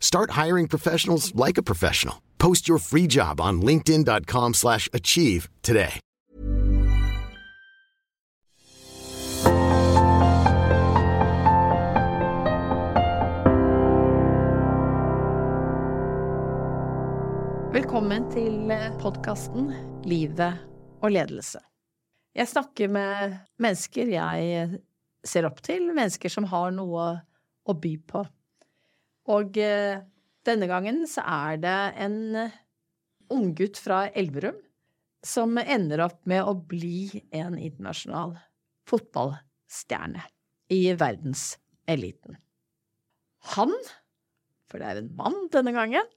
Start hiring professionals like a professional. Post your free job on linkedin.com/achieve slash achieve today. Velkommen til podkasten Livet og ledelse. Jeg snakker med mennesker jeg ser opp til, mennesker som har noe å by på. Og eh, denne gangen så er det en unggutt fra Elverum som ender opp med å bli en internasjonal fotballstjerne i verdenseliten. Han, for det er en mann denne gangen,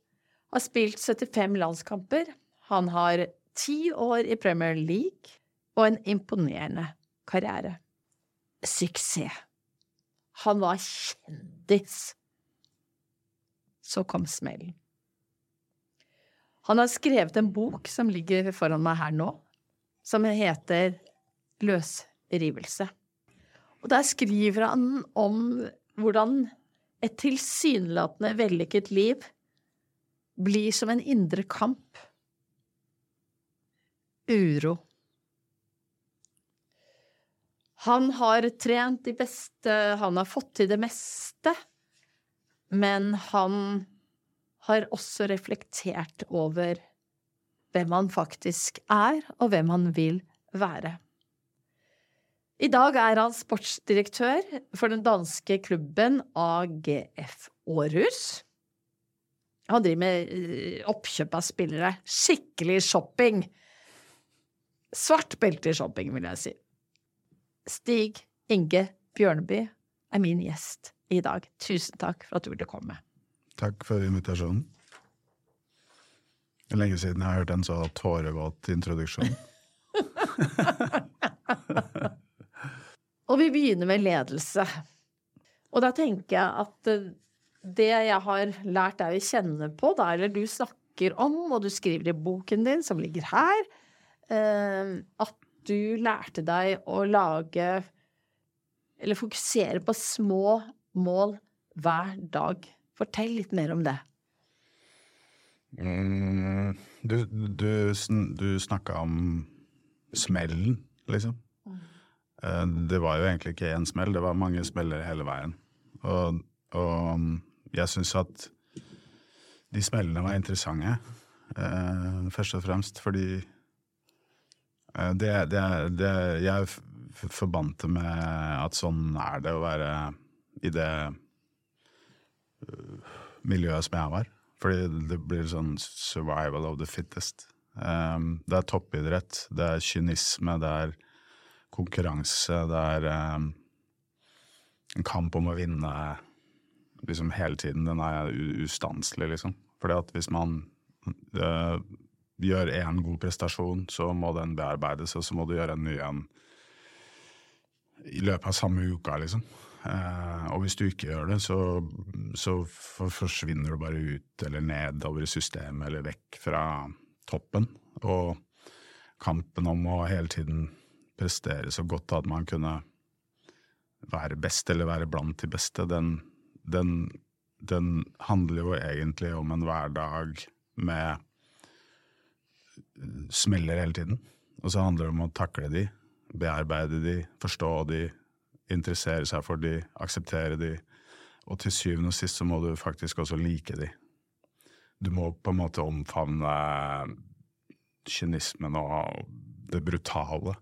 har spilt 75 landskamper. Han har ti år i Premier League og en imponerende karriere. Suksess. Han var kjendis. Så kom smellen. Han har skrevet en bok som ligger foran meg her nå, som heter Løsrivelse. Og der skriver han om hvordan et tilsynelatende vellykket liv blir som en indre kamp. Uro. Han har trent de beste, han har fått til det meste, men han har også reflektert over hvem han faktisk er, og hvem han vil være. I dag er han sportsdirektør for den danske klubben AGF Aarhus. Han driver med eh, oppkjøp av spillere. Skikkelig shopping. Svart belte i shopping, vil jeg si. Stig Inge Bjørneby er min gjest i dag. Tusen takk for at du ville komme. Takk for invitasjonen. Det er lenge siden jeg har hørt en så tårevåt introduksjon. Og vi begynner med ledelse. Og da tenker jeg at eh, det jeg har lært deg å kjenne på, da, eller du snakker om, og du skriver i boken din, som ligger her, eh, at du lærte deg å lage Eller fokusere på små mål hver dag. Fortell litt mer om det. Mm, du du, du snakka om smellen, liksom. Mm. Det var jo egentlig ikke én smell, det var mange smeller hele veien. Og, og jeg syns at de smellene var interessante, eh, først og fremst fordi eh, det, det, det Jeg forbandt det med at sånn er det å være i det øh, miljøet som jeg var. Fordi det blir sånn survival of the fittest. Um, det er toppidrett, det er kynisme, det er konkurranse, det er um, en kamp om å vinne liksom hele tiden. Den er ustanselig, liksom. Fordi at hvis man uh, gjør én god prestasjon, så må den bearbeides, og så må du gjøre en ny en i løpet av samme uka, liksom. Eh, og hvis du ikke gjør det, så, så forsvinner du bare ut eller nedover i systemet eller vekk fra toppen. Og kampen om å hele tiden prestere så godt at man kunne være best eller være blant de beste, den, den, den handler jo egentlig om en hverdag med smeller hele tiden. Og så handler det om å takle de, bearbeide de, forstå de, interessere seg for de, akseptere de. Og til syvende og sist så må du faktisk også like de. Du må på en måte omfavne kynismen og det brutale.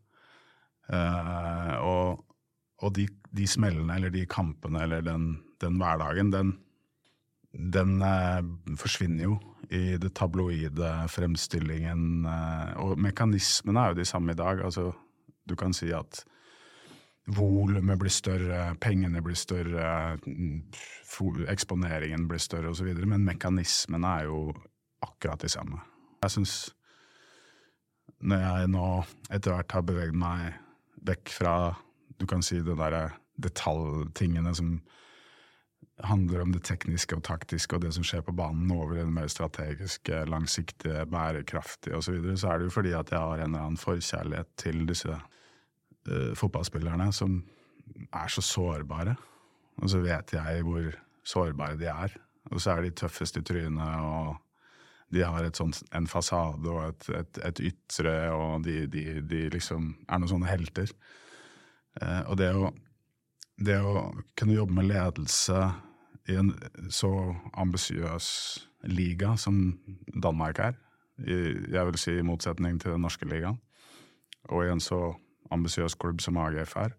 Eh, og og de, de, smellene eller de kampene eller den, den hverdagen, den, den eh, forsvinner jo i det tabloide fremstillingen. Eh, og mekanismene er jo de samme i dag. Altså, du kan si at volumet blir større, pengene blir større, eksponeringen blir større osv. Men mekanismene er jo akkurat de samme. Jeg syns når jeg nå etter hvert har beveget meg vekk fra du kan si det derre detaljtingene som handler om det tekniske og taktiske og det som skjer på banen, over det mer strategiske, langsiktige, bærekraftige osv., så, videre, så er det jo fordi at jeg har en eller annen forkjærlighet til disse uh, fotballspillerne som er så sårbare. Og så vet jeg hvor sårbare de er. Og så er de tøffest i trynet, og de har sånt, en fasade og et, et, et ytre, og de, de, de, liksom er noen sånne helter. Uh, og det å, det å kunne jobbe med ledelse i en så ambisiøs liga som Danmark er, i, jeg vil si i motsetning til den norske ligaen, og i en så ambisiøs klubb som AGF er,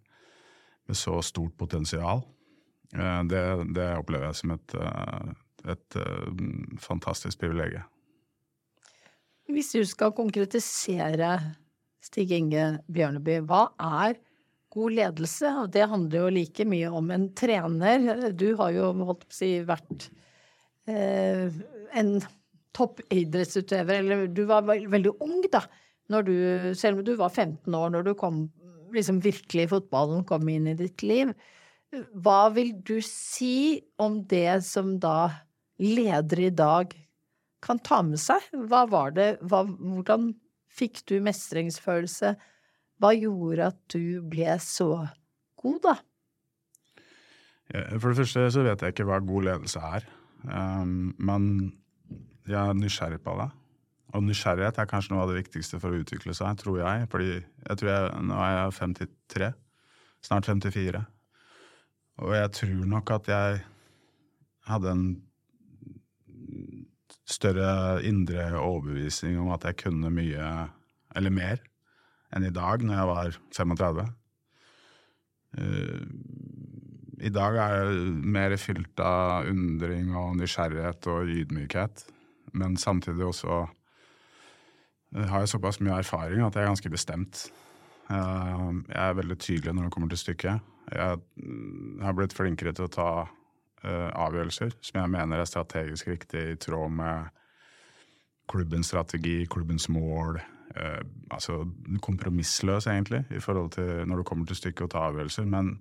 med så stort potensial, eh, det, det opplever jeg som et, eh, et, eh, fantastisk privilegium. Hvis du skal konkretisere Stig Inge Bjørneby, hva er god ledelse, og det handler jo like mye om en trener. Du har jo holdt på å si vært eh, en toppidrettsutøver, eller du var veldig ung, da, når du, selv om du var 15 år når du kom liksom virkelig fotballen kom inn i ditt liv. Hva vil du si om det som da ledere i dag kan ta med seg? Hva var det, hva, hvordan fikk du mestringsfølelse? Hva gjorde at du ble så god, da? For det første så vet jeg ikke hva god ledelse er. Um, men jeg er nysgjerrig på det. Og nysgjerrighet er kanskje noe av det viktigste for å utvikle seg, tror jeg. Fordi jeg tror jeg, nå er jeg 53, snart 54. Og jeg tror nok at jeg hadde en større indre overbevisning om at jeg kunne mye, eller mer, enn i dag, når jeg var 35. Uh, eh, I dag er jeg mer fylt av undring og nysgjerrighet og ydmykhet, men samtidig også uh, har jo såpass mye erfaring at jeg er ganske bestemt. Uh, jeg er veldig tydelig når det kommer til stykket. Jeg mm, har blitt flinkere til å ta avgjørelser som jeg mener er strategisk riktig, i tråd med klubbens strategi, klubbens mål, eh, altså kompromissløs, egentlig, i forhold til når det kommer til stykket og tar avgjørelser. Men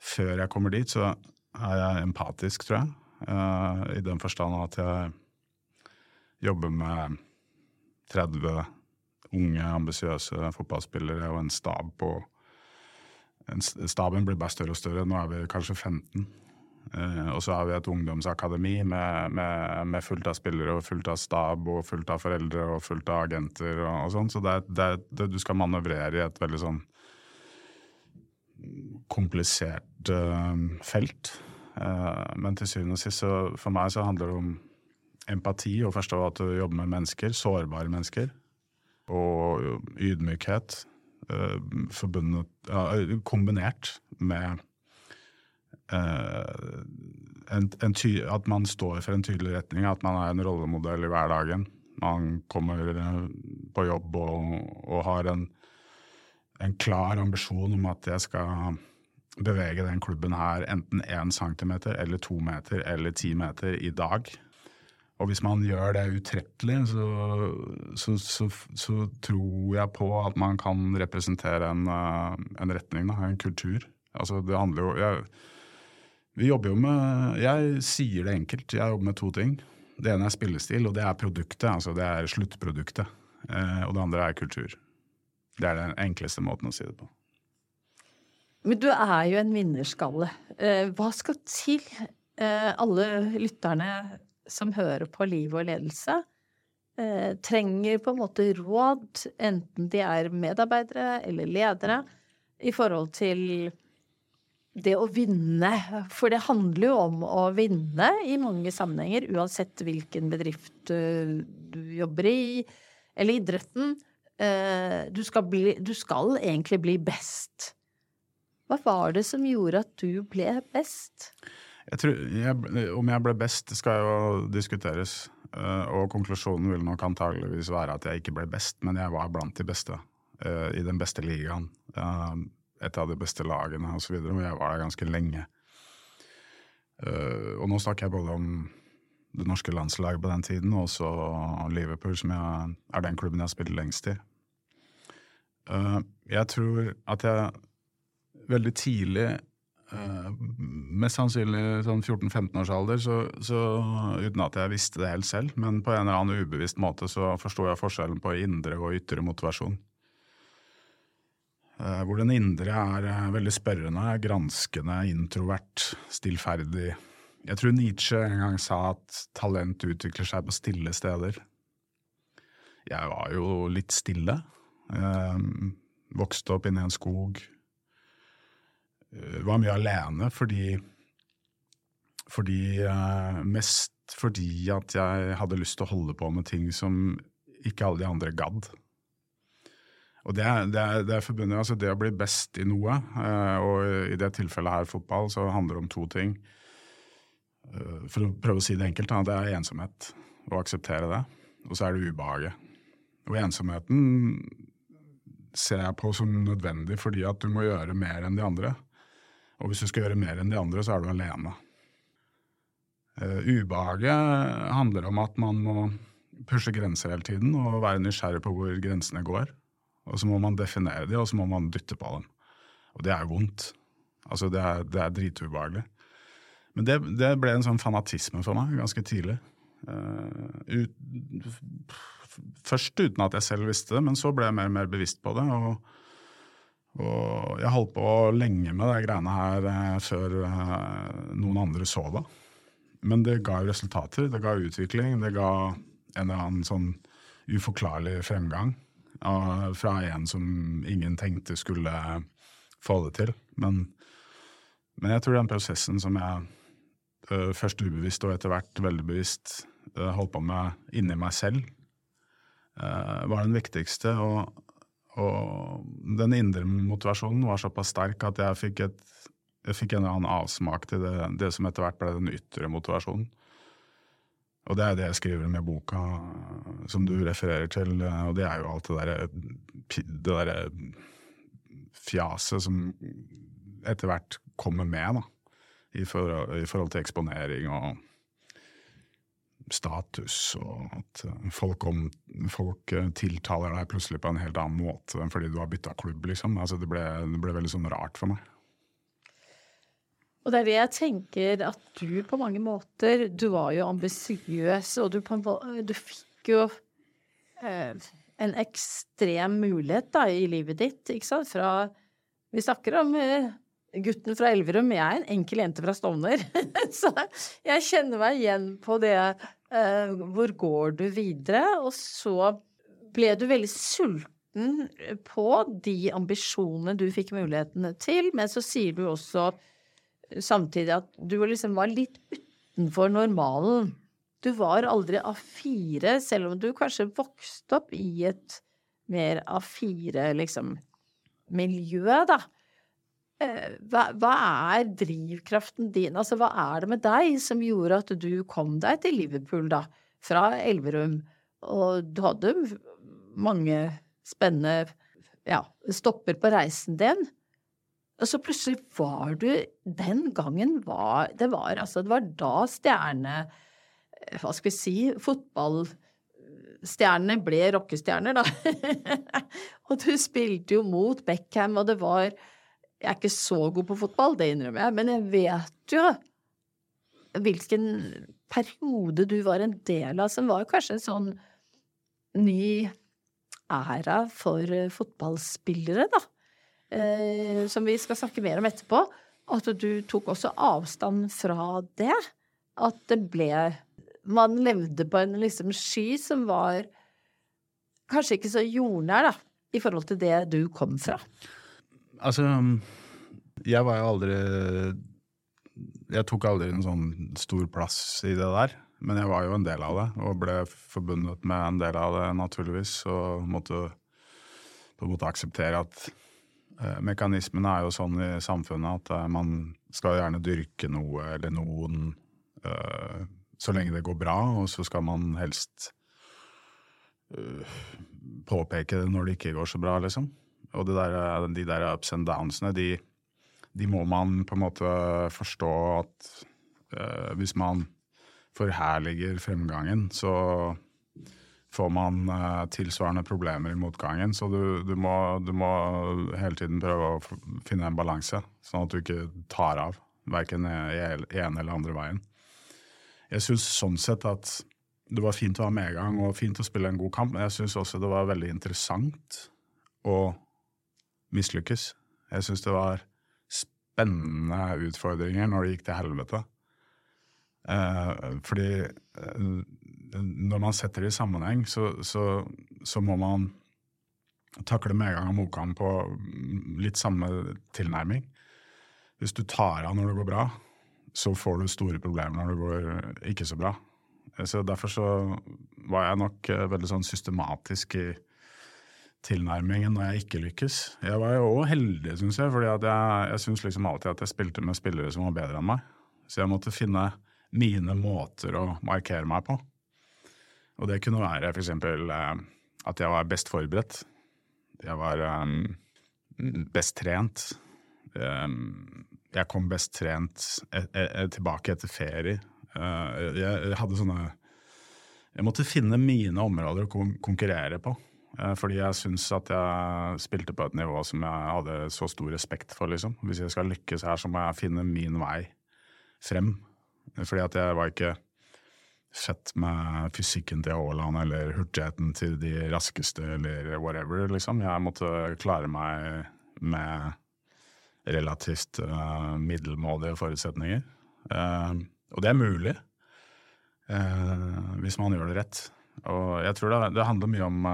før jeg kommer dit, så er jeg empatisk, tror jeg. Eh, I den forstand at jeg jobber med 30 unge, ambisiøse fotballspillere og en stab på Staben blir bare større og større. Nå er vi kanskje 15. Uh, og så har vi et ungdomsakademi med, med, med, fullt av spillere og fullt av stab og fullt av foreldre og fullt av agenter og, og sånn. Så det, det, det, du skal manøvrere i et veldig sånn komplisert uh, felt. Uh, men til syvende og sist, så for meg så handler det om empati og forstå at du jobber med mennesker, sårbare mennesker. Og ydmykhet uh, forbundet, kombinert med Eh, en, en ty, at man står for en tydelig retning, at man er en rollemodell i hverdagen. Man kommer eh, på jobb og, og har en, en, klar ambisjon om at jeg skal bevege den klubben her enten én centimeter eller to meter eller ti meter i dag. Og hvis man gjør det utrettelig, så, så, så, så, tror jeg på at man kan representere en, eh, en retning, en kultur. Altså, det handler jo jeg, vi jobber jo med Jeg sier det enkelt. Jeg jobber med to ting. Det ene er spillestil, og det er produktet. Altså det er sluttproduktet. Eh, og det andre er kultur. Det er den enkleste måten å si det på. Men du er jo en vinnerskalle. Eh, hva skal til? Alle lytterne som hører på Liv og ledelse, eh, trenger på en måte råd, enten de er medarbeidere eller ledere, i forhold til det å vinne. For det handler jo om å vinne i mange sammenhenger, uansett hvilken bedrift du, du jobber i, eller idretten. eh, du, skal bli, du skal egentlig bli best. Hva var det som gjorde at du ble best? Jeg tror, jeg, om jeg ble best, skal jo diskuteres. Uh, og konklusjonen vil nok antageligvis være at jeg ikke ble best, men jeg var blant de beste. Uh, I den beste ligaen. Uh, et av de beste lagene osv. Og jeg var der ganske lenge. og nå snakker jeg både om det norske landslaget på den tiden, og også Liverpool, som jeg, er den klubben jeg har spilt lengst i. jeg tror at jeg veldig tidlig Uh, mest sannsynlig sånn 14-15 års alder, så, så, uten at jeg visste det helt selv, men på en eller annen ubevisst måte så forsto jeg forskjellen på indre og ytre motivasjon. Uh, hvor den indre er uh, veldig spørrende, granskende, introvert, stillferdig. Jeg tror Nietzsche en gang sa at talent utvikler seg på stille steder. Jeg var jo litt stille. vokste opp inne i en skog var mye alene fordi fordi uh, Mest fordi at jeg hadde lyst til å holde på med ting som ikke alle de andre gadd. Og det, det, det forbundet, altså det å bli best i noe, uh, og i det tilfellet her fotball, så handler det om to ting. For å prøve å si det enkelt, det er ensomhet. Å akseptere det. Og så er det ubehaget. Og ensomheten ser jeg på som nødvendig fordi at du må gjøre mer enn de andre. Og hvis du skal gjøre mer enn de andre, så er du alene. Uh, ubehaget handler om at man må pushe grenser hele tiden og være nysgjerrig på hvor grensene går. Og så må man definere dem, og så må man dytte på dem. Og det er vondt. Altså, det er, det er dritubehagelig. Men det, det, ble en sånn fanatisme for meg ganske tidlig. Uh, ut, først uten at jeg selv visste det, men så ble jeg mer og mer bevisst på det. og og jeg holdt på lenge med de greiene her eh, før eh, noen andre så det. Men det ga jo resultater. Det ga utvikling. Det ga en eller annen sånn uforklarlig fremgang Av, fra en som ingen tenkte skulle få det til. Men, men jeg tror den prosessen som jeg uh, først ubevisst og etter hvert veldig bevisst uh, holdt på med inni meg selv, var den viktigste. og og den indre motivasjonen var såpass sterk at jeg fikk, et, jeg fikk en eller annen avsmak til det, det, som etter hvert ble den ytre motivasjonen. Og det er det jeg skriver med boka som du refererer til, og det er jo alt det derre det derre fjaset som etter hvert kommer med, da. I forhold, I forhold til eksponering og status, og at eh, folk, om, folk, eh, tiltaler deg plutselig på en helt annen måte enn fordi du har bytta klubb, liksom. Altså, det, ble, det ble veldig sånn rart for meg. Og det er det jeg tenker at du på mange måter Du var jo ambisiøs, og du, du, fikk jo eh, en ekstrem mulighet da, i livet ditt, ikke sant? Fra Vi snakker om eh, gutten fra Elverum, jeg er en enkel jente fra Stovner. Så jeg kjenner meg igjen på det Hvor går du videre? Og så ble du veldig sulten på de ambisjonene du fikk mulighetene til, men så sier du også samtidig at du liksom var litt utenfor normalen. Du var aldri A4, selv om du kanskje vokste opp i et mer A4, liksom, miljø, da. Eh, hva, hva, er drivkraften din? Altså, hva er det med deg som gjorde at du kom deg til Liverpool, da, fra Elverum? Og du hadde mange spennende ja, stopper på reisen din. Og så plutselig var du Den gangen var Det var altså Det var da stjerne Hva skal vi si Fotballstjernene ble rockestjerner, da. og du spilte jo mot Beckham, og det var jeg er ikke så god på fotball, det innrømmer jeg, men jeg vet jo hvilken periode du var en del av, som var kanskje en sånn ny æra for eh, fotballspillere, da. Eh, som vi skal snakke mer om etterpå. At du tok også avstand fra det. At det ble Man levde på en liksom sky som var kanskje ikke så jordnær, da, i forhold til det du kom fra. Altså, jeg var jo aldri Jeg tok aldri en sånn stor plass i det der. Men jeg var jo en del av det, og ble forbundet med en del av det, naturligvis. Og måtte på en måte akseptere at eh, mekanismene er jo sånn i samfunnet at eh, man skal gjerne dyrke noe eller noen eh, så lenge det går bra, og så skal man helst eh, påpeke det når det ikke går så bra, liksom. Og der, de der ups and downsene, de, de må man på en måte forstå at uh, hvis man forherliger fremgangen, så får man uh, tilsvarende problemer i motgangen. Så du, du, må, du, må, hele tiden prøve å finne en balanse, sånn at du ikke tar av. Verken ene eller andre veien. Jeg syns sånn sett at det var fint å ha medgang og fint å spille en god kamp, men jeg syns også det var veldig interessant å mislykkes. Jeg syns det var spennende utfordringer når det gikk til helvete. Eh, fordi eh, når man setter det i sammenheng, så, så, så må man takle medgang og motgang på litt samme tilnærming. Hvis du tar av når det går bra, så får du store problemer når det går ikke så bra. Så Derfor så var jeg nok eh, veldig sånn systematisk i tilnærmingen når jeg ikke lykkes. Jeg var jo òg heldig, syns jeg, fordi jeg, jeg syns liksom alltid at jeg spilte med spillere som var bedre enn meg. Så jeg måtte finne mine måter å markere meg på. Og det kunne være f.eks. Eh, at jeg var best forberedt. Jeg var eh, best trent. Eh, jeg kom best trent e e tilbake etter ferie. Jeg hadde sånne Jeg måtte finne mine områder å konkurrere på. Eh, fordi jeg syns at jeg spilte på et nivå som jeg hadde så stor respekt for. liksom. Hvis jeg skal lykkes her, så må jeg finne min vei frem. Fordi at jeg var ikke fett med fysikken til Haaland eller hurtigheten til de raskeste eller whatever, liksom. Jeg måtte klare meg med relativt uh, middelmådige forutsetninger. Uh, og det er mulig, uh, hvis man gjør det rett. Og jeg tror det, det handler mye om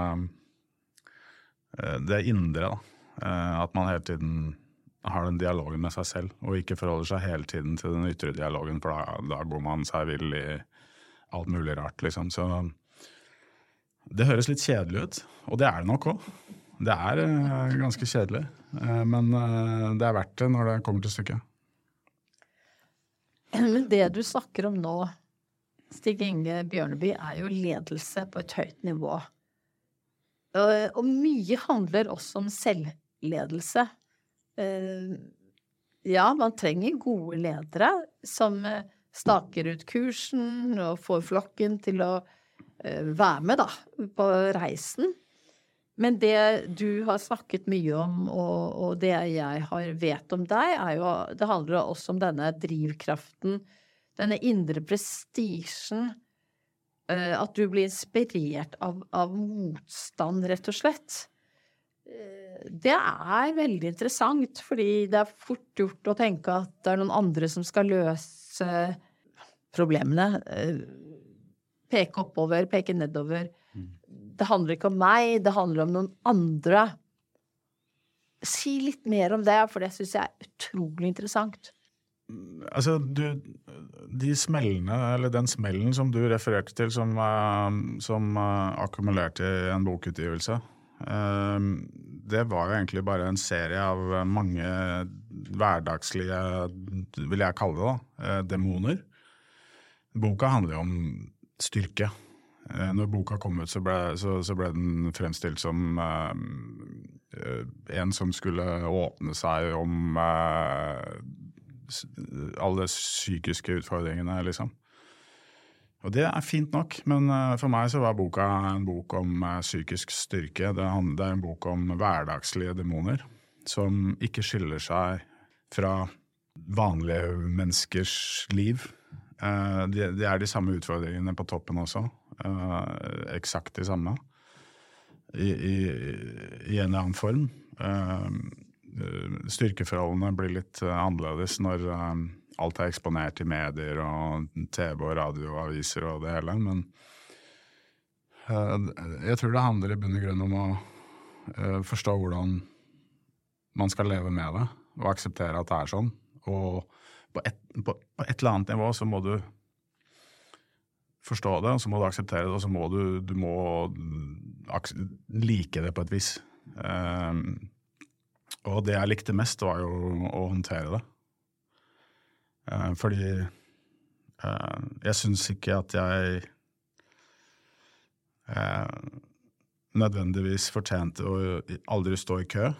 det indre, da. at man hele tiden har den dialogen med seg selv, og ikke forholder seg hele tiden til den ytre dialogen, for da, da går man seg vill i alt mulig rart, liksom. Så det høres litt kjedelig ut, og det er det nok òg. Det er uh, ganske kjedelig, men det er verdt det når det kommer til stykket. Men det du snakker om nå, Stig Inge Bjørneby, er jo ledelse på et høyt nivå. Og mye handler også om selvledelse. Ja, man trenger gode ledere som staker ut kursen og får flokken til å være med da, på reisen. Men det du har snakket mye om, og, og det jeg har vet om deg, er jo Det handler også om denne drivkraften, denne indre prestisjen. At du blir inspirert av, av motstand, rett og slett. Det er veldig interessant, fordi det er fort gjort å tenke at det er noen andre som skal løse problemene. Peke oppover, peke nedover. Det handler ikke om meg, det handler om noen andre. Si litt mer om det, for det syns jeg er utrolig interessant. Altså, du, de smellene, eller den smellen som du refererte til, som, uh, som uh, akkumulerte en bokutgivelse, uh, det var egentlig bare en serie av mange hverdagslige, vil jeg kalle det, da, demoner. Boka handler jo om styrke. Når boka kom ut, så ble, så, så ble den fremstilt som en som skulle åpne seg om alle psykiske utfordringene, liksom. Og det er fint nok, men uh, for meg så var boka en bok om psykisk styrke. Det er, en bok om hverdagslige demoner som ikke skiller seg fra vanlige menneskers liv. Det er de samme utfordringene på toppen også. Eksakt de samme. I, i, I, en eller annen form. Uh, styrkeforholdene blir litt uh, annerledes når alt er eksponert i medier og TV og radio og aviser og det hele, men jeg tror det handler i bunn og grunn om å forstå hvordan man skal leve med det, og akseptere at det er sånn. Og på et, på et eller annet nivå så må du forstå det, og så må du akseptere det, og så må du, du må like det på et vis. Um, og det jeg likte mest, var jo å håndtere det. Eh, fordi eh, jeg syns ikke at jeg eh, nødvendigvis fortjente å aldri stå i kø.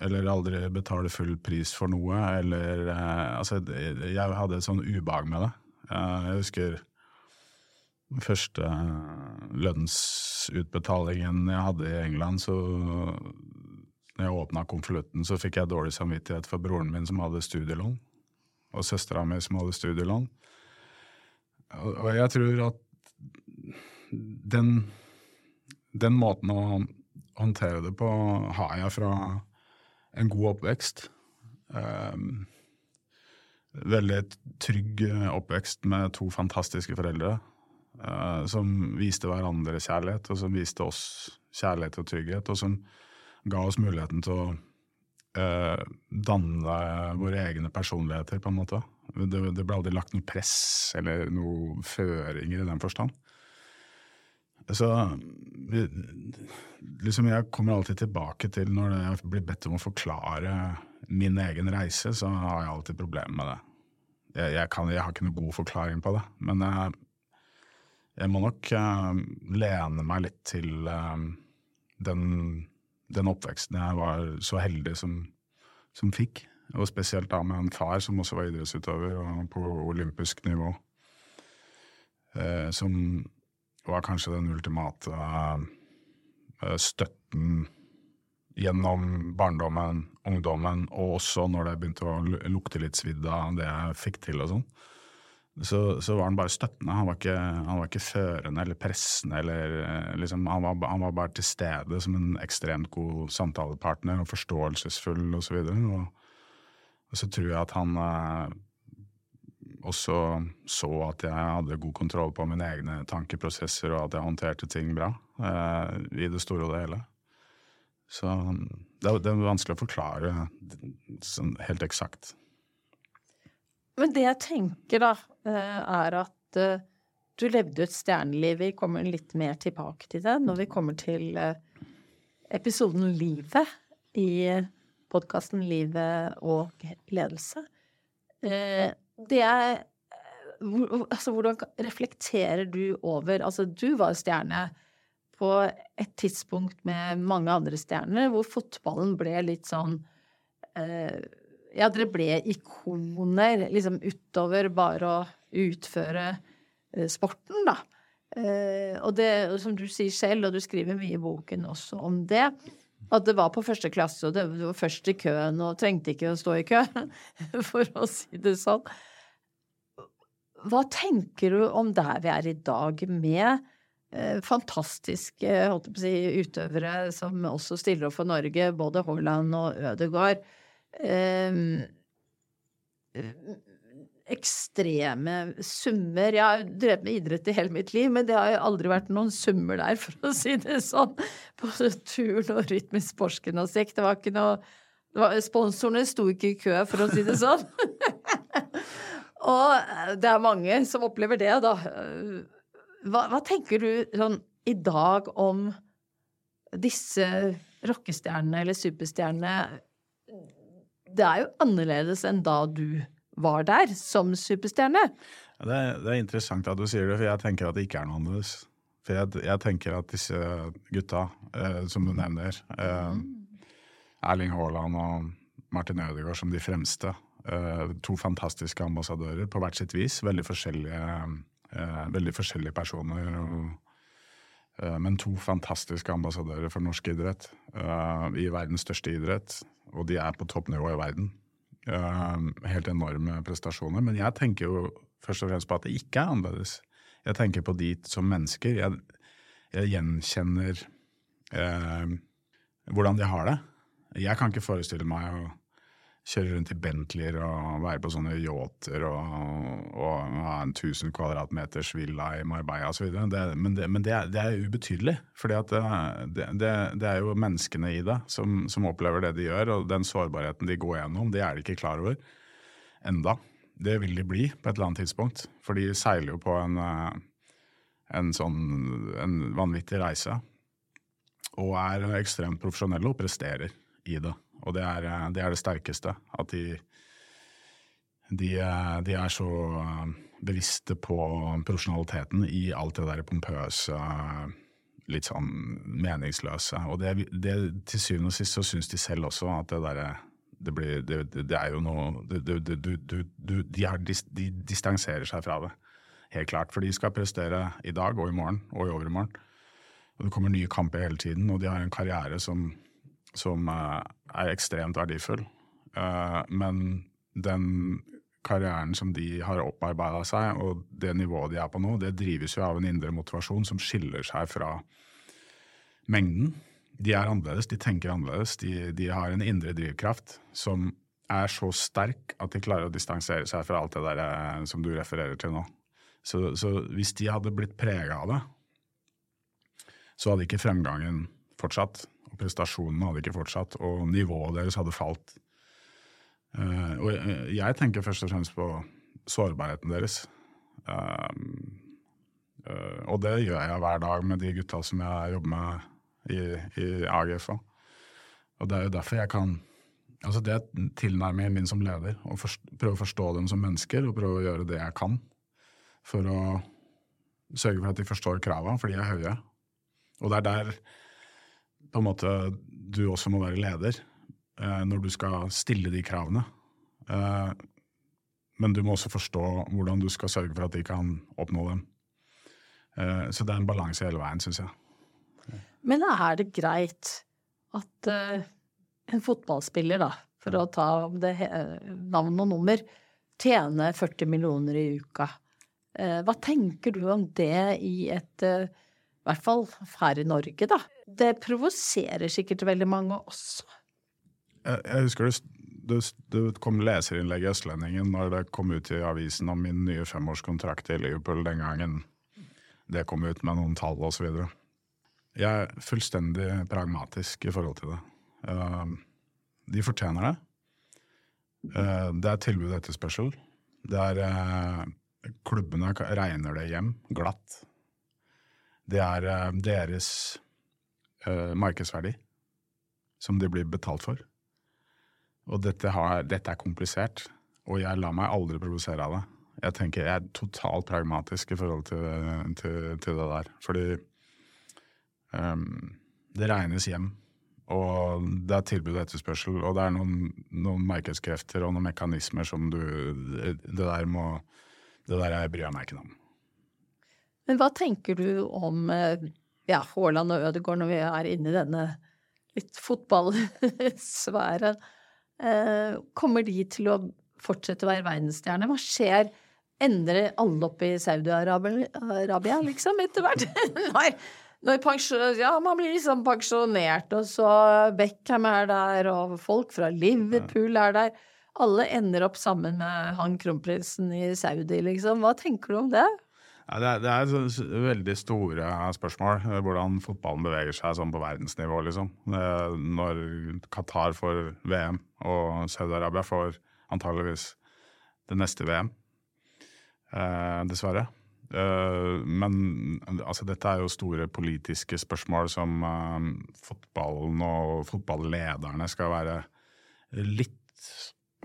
Eller aldri betale full pris for noe. Eller Altså, jeg hadde et sånn ubehag med det. jeg husker første lønnsutbetalingen jeg hadde i England, så når jeg åpna konvolutten, så fikk jeg dårlig samvittighet for broren min som hadde studielån, og søstera mi som hadde studielån. Og jeg tror at den, den måten å håndtere det på har jeg fra en god oppvekst. Um, veldig trygg oppvekst med to fantastiske foreldre. Uh, som viste hverandre kjærlighet, og som viste oss kjærlighet og trygghet, og som ga oss muligheten til å eh, danne våre egne personligheter, på en måte. Det, det, ble aldri lagt noe press eller noen føringer i den forstand. Så liksom jeg kommer alltid tilbake til når jeg blir bedt om å forklare min egen reise, så har jeg alltid problemer med det. Jeg, jeg, kan, jeg har ikke noen god forklaring på det, men jeg jeg må nok uh, lene meg litt til uh, den, den, oppveksten jeg var så heldig som, som, fikk. Og spesielt da med en far som også var idrettsutøver og på olympisk nivå. Eh, som var kanskje den ultimate støtten gjennom barndommen, ungdommen, og også når det begynte å lukte litt svidd av det jeg fikk til og sånn så, så, var han bare støttende. Han var ikke, han var ikke førende eller pressende. Eller, eh, liksom, han, var, han, var, bare til stede som en ekstremt god samtalepartner og forståelsesfull osv. Og, så og, og så tror jeg at han eh, også så at jeg hadde god kontroll på mine egne tankeprosesser, og at jeg håndterte ting bra eh, i det store og det hele. Så det, det er vanskelig å forklare sånn helt eksakt. Men det jeg tenker, da, eh, er at eh, du levde et stjerneliv. Vi kommer litt mer tilbake til det når vi kommer til eh, episoden Livet i podkasten Livet og ledelse. Det er Altså, hvordan reflekterer du over Altså, du var stjerne på et tidspunkt med mange andre stjerner, hvor fotballen ble litt sånn ja, dere ble ikoner liksom utover bare å utføre eh, sporten, da. Eh, og det, som du sier selv, og du skriver mye i boken også om det, at det var på første klasse, og det var først i køen, og trengte ikke å stå i kø, for å si det sånn. Hva tenker du om der vi er i dag, med eh, fantastiske holdt jeg på å si, utøvere som også stiller opp for Norge, både Haaland og Ødegaard? Eh, ekstreme summer. Jeg har drevet med idrett i hele mitt liv, men det har aldri vært noen summer der, for å si det sånn. På turn og rytmisk sportsgymnastikk. Det var ikke noe var, Sponsorene sto ikke i kø, for å si det sånn. og det er mange som opplever det, da. Hva, hva tenker du sånn i dag om disse rockestjernene eller superstjernene? Det er jo annerledes enn da du var der som superstjerne. Det er, det er, interessant at du sier det, for jeg tenker at det ikke er noe annerledes. For jeg, jeg tenker at disse gutta, eh, som du nevner, eh, Erling Haaland og Martin Ødegaard som de fremste, eh, to fantastiske ambassadører på hvert sitt vis. Veldig forskjellige, eh, veldig forskjellige personer. Og, eh, men to fantastiske ambassadører for norsk idrett eh, i verdens største idrett og de er på toppnivå i verden. Uh, helt enorme prestasjoner. Men jeg tenker jo først og fremst på at det ikke er annerledes. Jeg tenker på de som mennesker. Jeg, jeg gjenkjenner eh, hvordan de har det. Jeg kan ikke forestille meg å kjøre rundt i Bentleyer og være på sånne yachter og, og, ha en 1000 kvadratmeters villa i Marbella osv. Men, det, men det, er, det er ubetydelig. For det, det, er jo menneskene i det som, som, opplever det de gjør, og den sårbarheten de går gjennom, det er de ikke klar over enda. Det vil de bli på et eller annet tidspunkt, for de seiler jo på en, en sånn en vanvittig reise. og er ekstremt profesjonelle og presterer i det. Og det er eh, det, er det sterkeste. At de, de, eh, de, er så eh, bevisste på profesjonaliteten i alt det der pompøse, litt sånn meningsløse. Og det, det, til syvende og sist så syns de selv også at det derre det, blir, det, det, er jo noe du, du, du, de, er, de, distanserer seg fra det, helt klart. For de skal prestere i dag og i morgen og i overmorgen. Og det kommer nye kamper hele tiden, og de har en karriere som, som uh, er ekstremt verdifull. Uh, men den karrieren som de har opparbeida seg, og det nivået de er på nå, det drives jo av en indre motivasjon som skiller seg fra mengden de er annerledes, de tenker annerledes. De, de, har en indre drivkraft som er så sterk at de klarer å distansere seg fra alt det der eh, som du refererer til nå. Så, så hvis de hadde blitt prega av det, så hadde ikke fremgangen fortsatt. Og prestasjonene hadde ikke fortsatt, og nivået deres hadde falt. Uh, og jeg, jeg, tenker først og fremst på sårbarheten deres. Uh, uh, og det gjør jeg hver dag med de gutta som jeg jobber med i, i AGF. Og det er jo derfor jeg kan Altså Det er tilnærmingen min som leder. Å prøve å forstå dem som mennesker og prøve å gjøre det jeg kan for å sørge for at de forstår kravene, for de er høye. Og det er der på en måte du også må være leder, eh, når du skal stille de kravene. Eh, men du må også forstå hvordan du skal sørge for at de kan oppnå dem. Eh, så det er en balanse hele veien, syns jeg. Men er det greit at uh, en fotballspiller, da, for å ta det navn og nummer, tjener 40 millioner i uka? Uh, hva tenker du om det i et uh, I hvert fall her i Norge, da. Det provoserer sikkert veldig mange også. Jeg, jeg husker det, det, kom leserinnlegg i Østlendingen når det kom ut i avisen om min nye femårskontrakt i Liverpool den gangen det kom ut med noen tall osv. Jeg er fullstendig pragmatisk i forhold til det. Uh, de fortjener det. Uh, det er tilbud og etterspørsel. Er uh, Klubbene regner det hjem glatt. Det er deres markedsverdi som de blir betalt for. Og dette, har, dette, er komplisert, og jeg lar meg aldri provosere av det. Jeg tenker jeg er totalt pragmatisk i forhold til, til, til det der. Fordi Um, det regnes hjem. Og det er tilbud og etterspørsel, og det er noen, noen markedskrefter og noen mekanismer som du Det der må Det der jeg bryr meg ikke om. Men hva tenker du om eh, ja, Haaland og Ødegaard når vi er inne i denne litt fotballsfæren? Eh, kommer de til å fortsette å være verdensstjerne? Hva skjer? Endrer alle opp i Saudi-Arabia, liksom, etter hvert? Nei ja, man blir liksom pensjonert, og så Beckham er der, og folk fra Liverpool er der. Alle ender opp sammen med han kronprinsen i Saudi, liksom. Hva tenker du om det? Ja, det, er, det er veldig store spørsmål, hvordan fotballen beveger seg sånn på verdensnivå. liksom. Når Qatar får VM, og Saudi-Arabia får antageligvis det neste VM. Eh, dessverre. Uh, men altså, dette er jo store politiske spørsmål som uh, fotballen og fotballederne skal være litt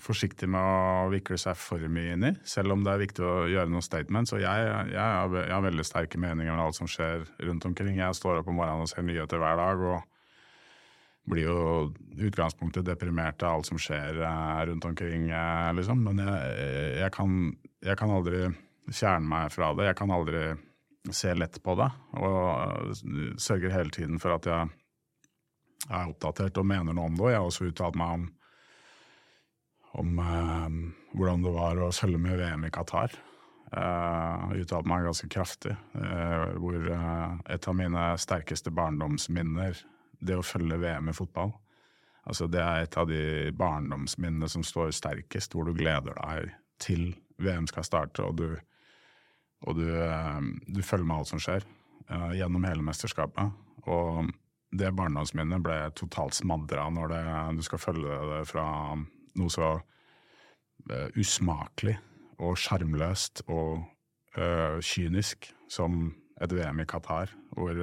forsiktige med å vikle seg for mye inn i, selv om det er viktig å gjøre noen statements. Og jeg, jeg, har, jeg har veldig sterke meninger om alt som skjer rundt omkring. Jeg står opp om morgenen og ser nyheter hver dag. og blir jo utgangspunktet deprimert av alt som skjer uh, rundt omkring, liksom. Men jeg, kan, jeg kan aldri fjerne meg fra det. Jeg kan aldri se lett på det, og sørger hele tiden for at jeg er oppdatert og mener noe om det. Og jeg har også uttalt meg om, om eh, hvordan det var å følge med VM i Qatar. Uh, uttalte meg ganske kraftig. Uh, hvor uh, et av mine sterkeste barndomsminner, det å følge VM i fotball Altså Det er et av de barndomsminnene som står sterkest, hvor du gleder deg til VM skal starte, og du og du, du, følger med alt som skjer gjennom hele mesterskapet. Og det barndomsminnet ble totalt smadra når det, du skal følge det fra noe så uh, usmakelig og sjarmløst og uh, kynisk som et VM i Qatar, hvor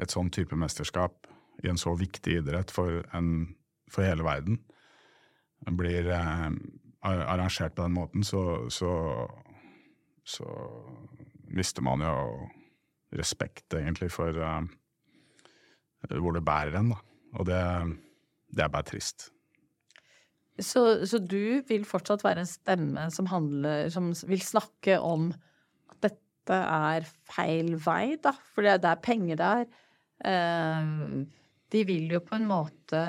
et sånn type mesterskap i en så viktig idrett for, en, for hele verden blir arrangert på den måten, så, så, så, mister man jo respekt, egentlig, for hvor det bærer en. Da. Og det, det er bare trist. Så, så, du vil fortsatt være en stemme som, handler, som vil snakke om at dette er feil vei, da? For det er penger der. Uh, de vil jo på en måte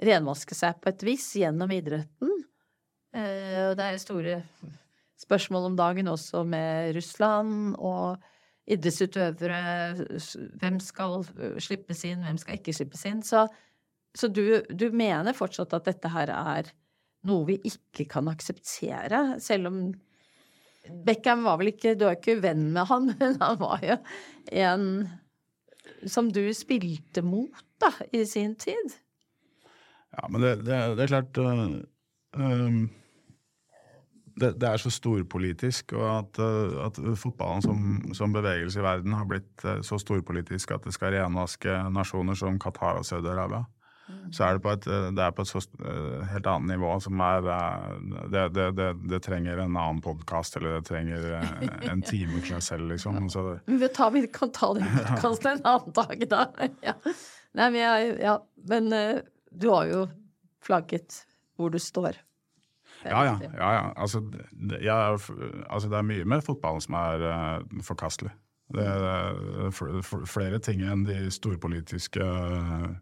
renvaske seg på et vis gjennom idretten. Uh, og det er store spørsmål om dagen også med Russland og idrettsutøvere. Hvem skal slippes inn, hvem skal ikke slippes inn? Så, så du, du mener fortsatt at dette her er noe vi ikke kan akseptere, selv om Beckham var vel ikke Du er ikke venn med han, men han var jo en som du spilte mot, da, i sin tid. Ja, men det, det, det er klart uh, det, det, er så storpolitisk, og at, uh, at fotballen som, som, bevegelse i verden har blitt så storpolitisk at det skal renvaske nasjoner som Qatar og Saudi-Arabia så er det på et, eh, det er på et så, eh, helt annet nivå som er eh, Det, det, det, det trenger en annen podkast, eller det trenger en time for seg selv, liksom. Så, vi, tar, vi kan ta den podkasten en annen dag, da. Ja. Nei, men, jeg, ja. men du har jo flagget hvor du står. Ja, ja. ja, ja. Altså, jeg, altså, det er mye med fotballen som er uh, forkastelig. Det er flere ting enn de storpolitiske uh,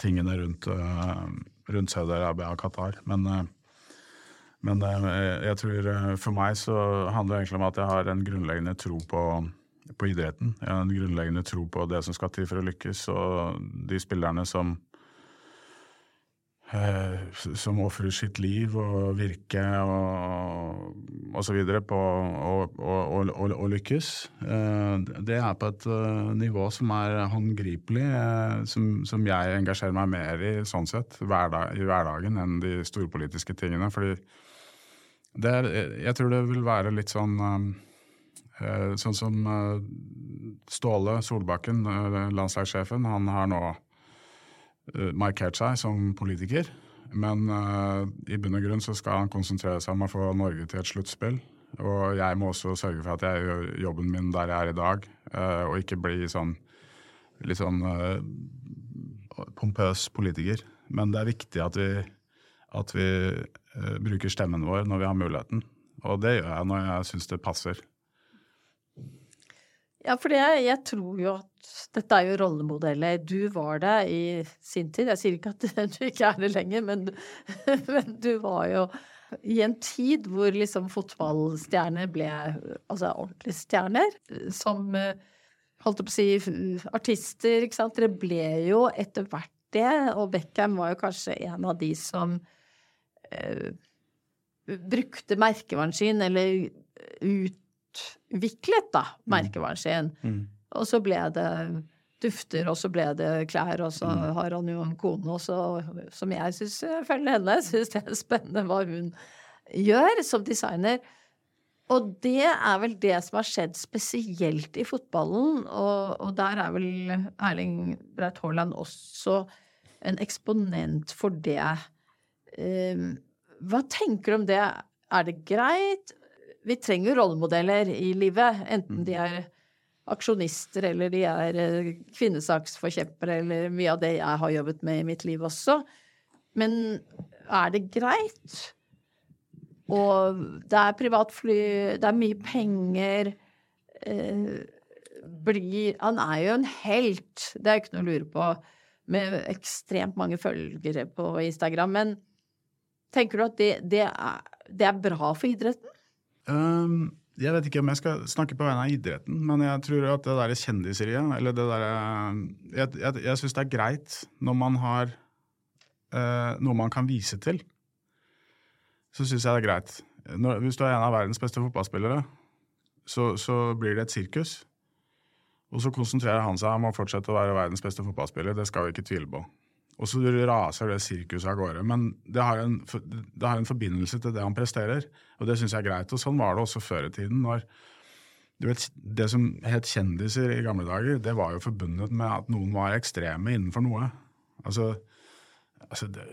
tingene rundt, uh, rundt Saudi-Arabia og Qatar. Men, uh, men uh, jeg tror for meg så handler det egentlig om at jeg har en grunnleggende tro på, på idretten. Jeg har en grunnleggende tro på det som skal til for å lykkes, og de spillerne som Eh, som ofrer sitt liv og virke og osv. på å lykkes. Eh, det er på et eh, nivå som er håndgripelig, som, som jeg engasjerer meg mer i sånn sett, hverdag, i hverdagen enn de storpolitiske tingene. Fordi er, jeg tror det vil være litt sånn Sånn som Ståle Solbakken, landslagssjefen, han har nå Eh, markert seg som politiker. Men uh, i bunn og grunn så skal han konsentrere seg om å få Norge til et sluttspill. Og jeg må også sørge for at jeg gjør jobben min der jeg er i dag, uh, og ikke bli sånn litt sånn uh, pompøs politiker. Men det er viktig at vi, at vi bruker stemmen vår når vi har muligheten. Og det gjør jeg når jeg syns det passer. Ja, for jeg, jeg, tror jo at dette er jo rollemodeller. Du var det i sin tid. Jeg sier ikke at du ikke er det lenger, men, men du var jo i en tid hvor liksom fotballstjerner ble altså ordentlige stjerner. Som holdt på å si artister, ikke sant. Dere ble jo etter hvert det, og Beckham var jo kanskje en av de som eh, brukte merkevaren sin, eller ut utviklet, da, mm. merkevaren sin. Mm. Og så ble det dufter, og så ble det klær, og så mm. har han jo en kone også, som jeg syns følger henne. Syns det er spennende hva hun gjør som designer. Og det er vel det som har skjedd spesielt i fotballen, og, og der er vel Erling Breit Haaland også en eksponent for det. Um, hva tenker du om det? Er det greit? Vi trenger rollemodeller i livet, enten de er aksjonister eller de er eh, kvinnesaksforkjempere eller mye av det jeg har jobbet med i mitt liv også. Men er det greit? Og det er privatfly, det er mye penger eh, blir, Han er jo en helt, det er jo ikke noe å lure på, med ekstremt mange følgere på Instagram. Men tenker du at det, det, er, det er bra for idretten? Um, jeg vet ikke om jeg skal snakke på vegne av idretten, men jeg tror at det der kjendiseriet eller det der, Jeg, jeg, jeg syns det er greit når man har uh, noe man kan vise til. Så syns jeg det er greit. Når, hvis du er en av verdens beste fotballspillere, så, så blir det et sirkus. Og så konsentrerer han seg om å fortsette å være verdens beste fotballspiller. Det skal vi ikke tvile på. Og så raser det sirkuset av gårde. Men det har, en, det har, en, forbindelse til det han presterer, og det syns jeg er greit. Og sånn var det også før i tiden. når du vet, Det som het kjendiser i gamle dager, det var jo forbundet med at noen var ekstreme innenfor noe. Altså, altså det,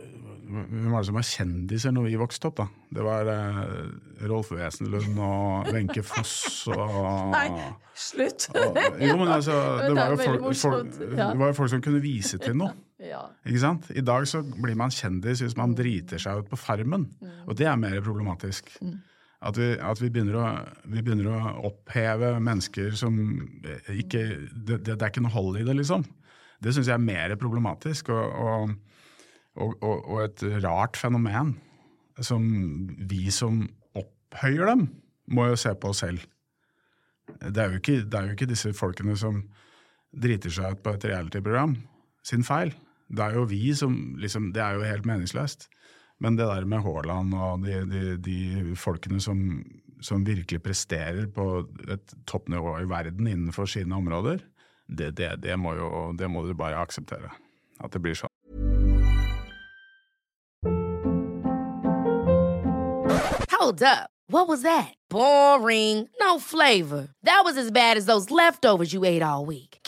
Hvem var det som var kjendiser når vi vokste opp? da? Det var eh, Rolf Wesenlund og Wenche Foss og Nei, slutt! og, Jo, men altså, det var jo folk, folk, det var jo folk som kunne vise til noe. Ja. Ikke sant? I dag så blir man kjendis hvis man driter seg ut på Farmen, og det er mer problematisk. At, vi, at vi, begynner å, vi begynner å oppheve mennesker som ikke Det, det, er ikke noe hold i det, liksom. Det syns jeg er mer problematisk, og, og, og, og et rart fenomen som vi som opphøyer dem, må jo se på oss selv. Det er jo ikke, det er jo ikke disse folkene som driter seg ut på et reality-program sin feil. Det er jo vi som liksom Det er jo helt meningsløst. Men det der med Haaland og de, de, de folkene som, som virkelig presterer på et toppnivå i verden innenfor sine områder, det, det, det, må jo, det må du bare akseptere. At det blir sånn. Hold up. What was that? Boring. No flavor. That was as bad as those leftovers you ate all week.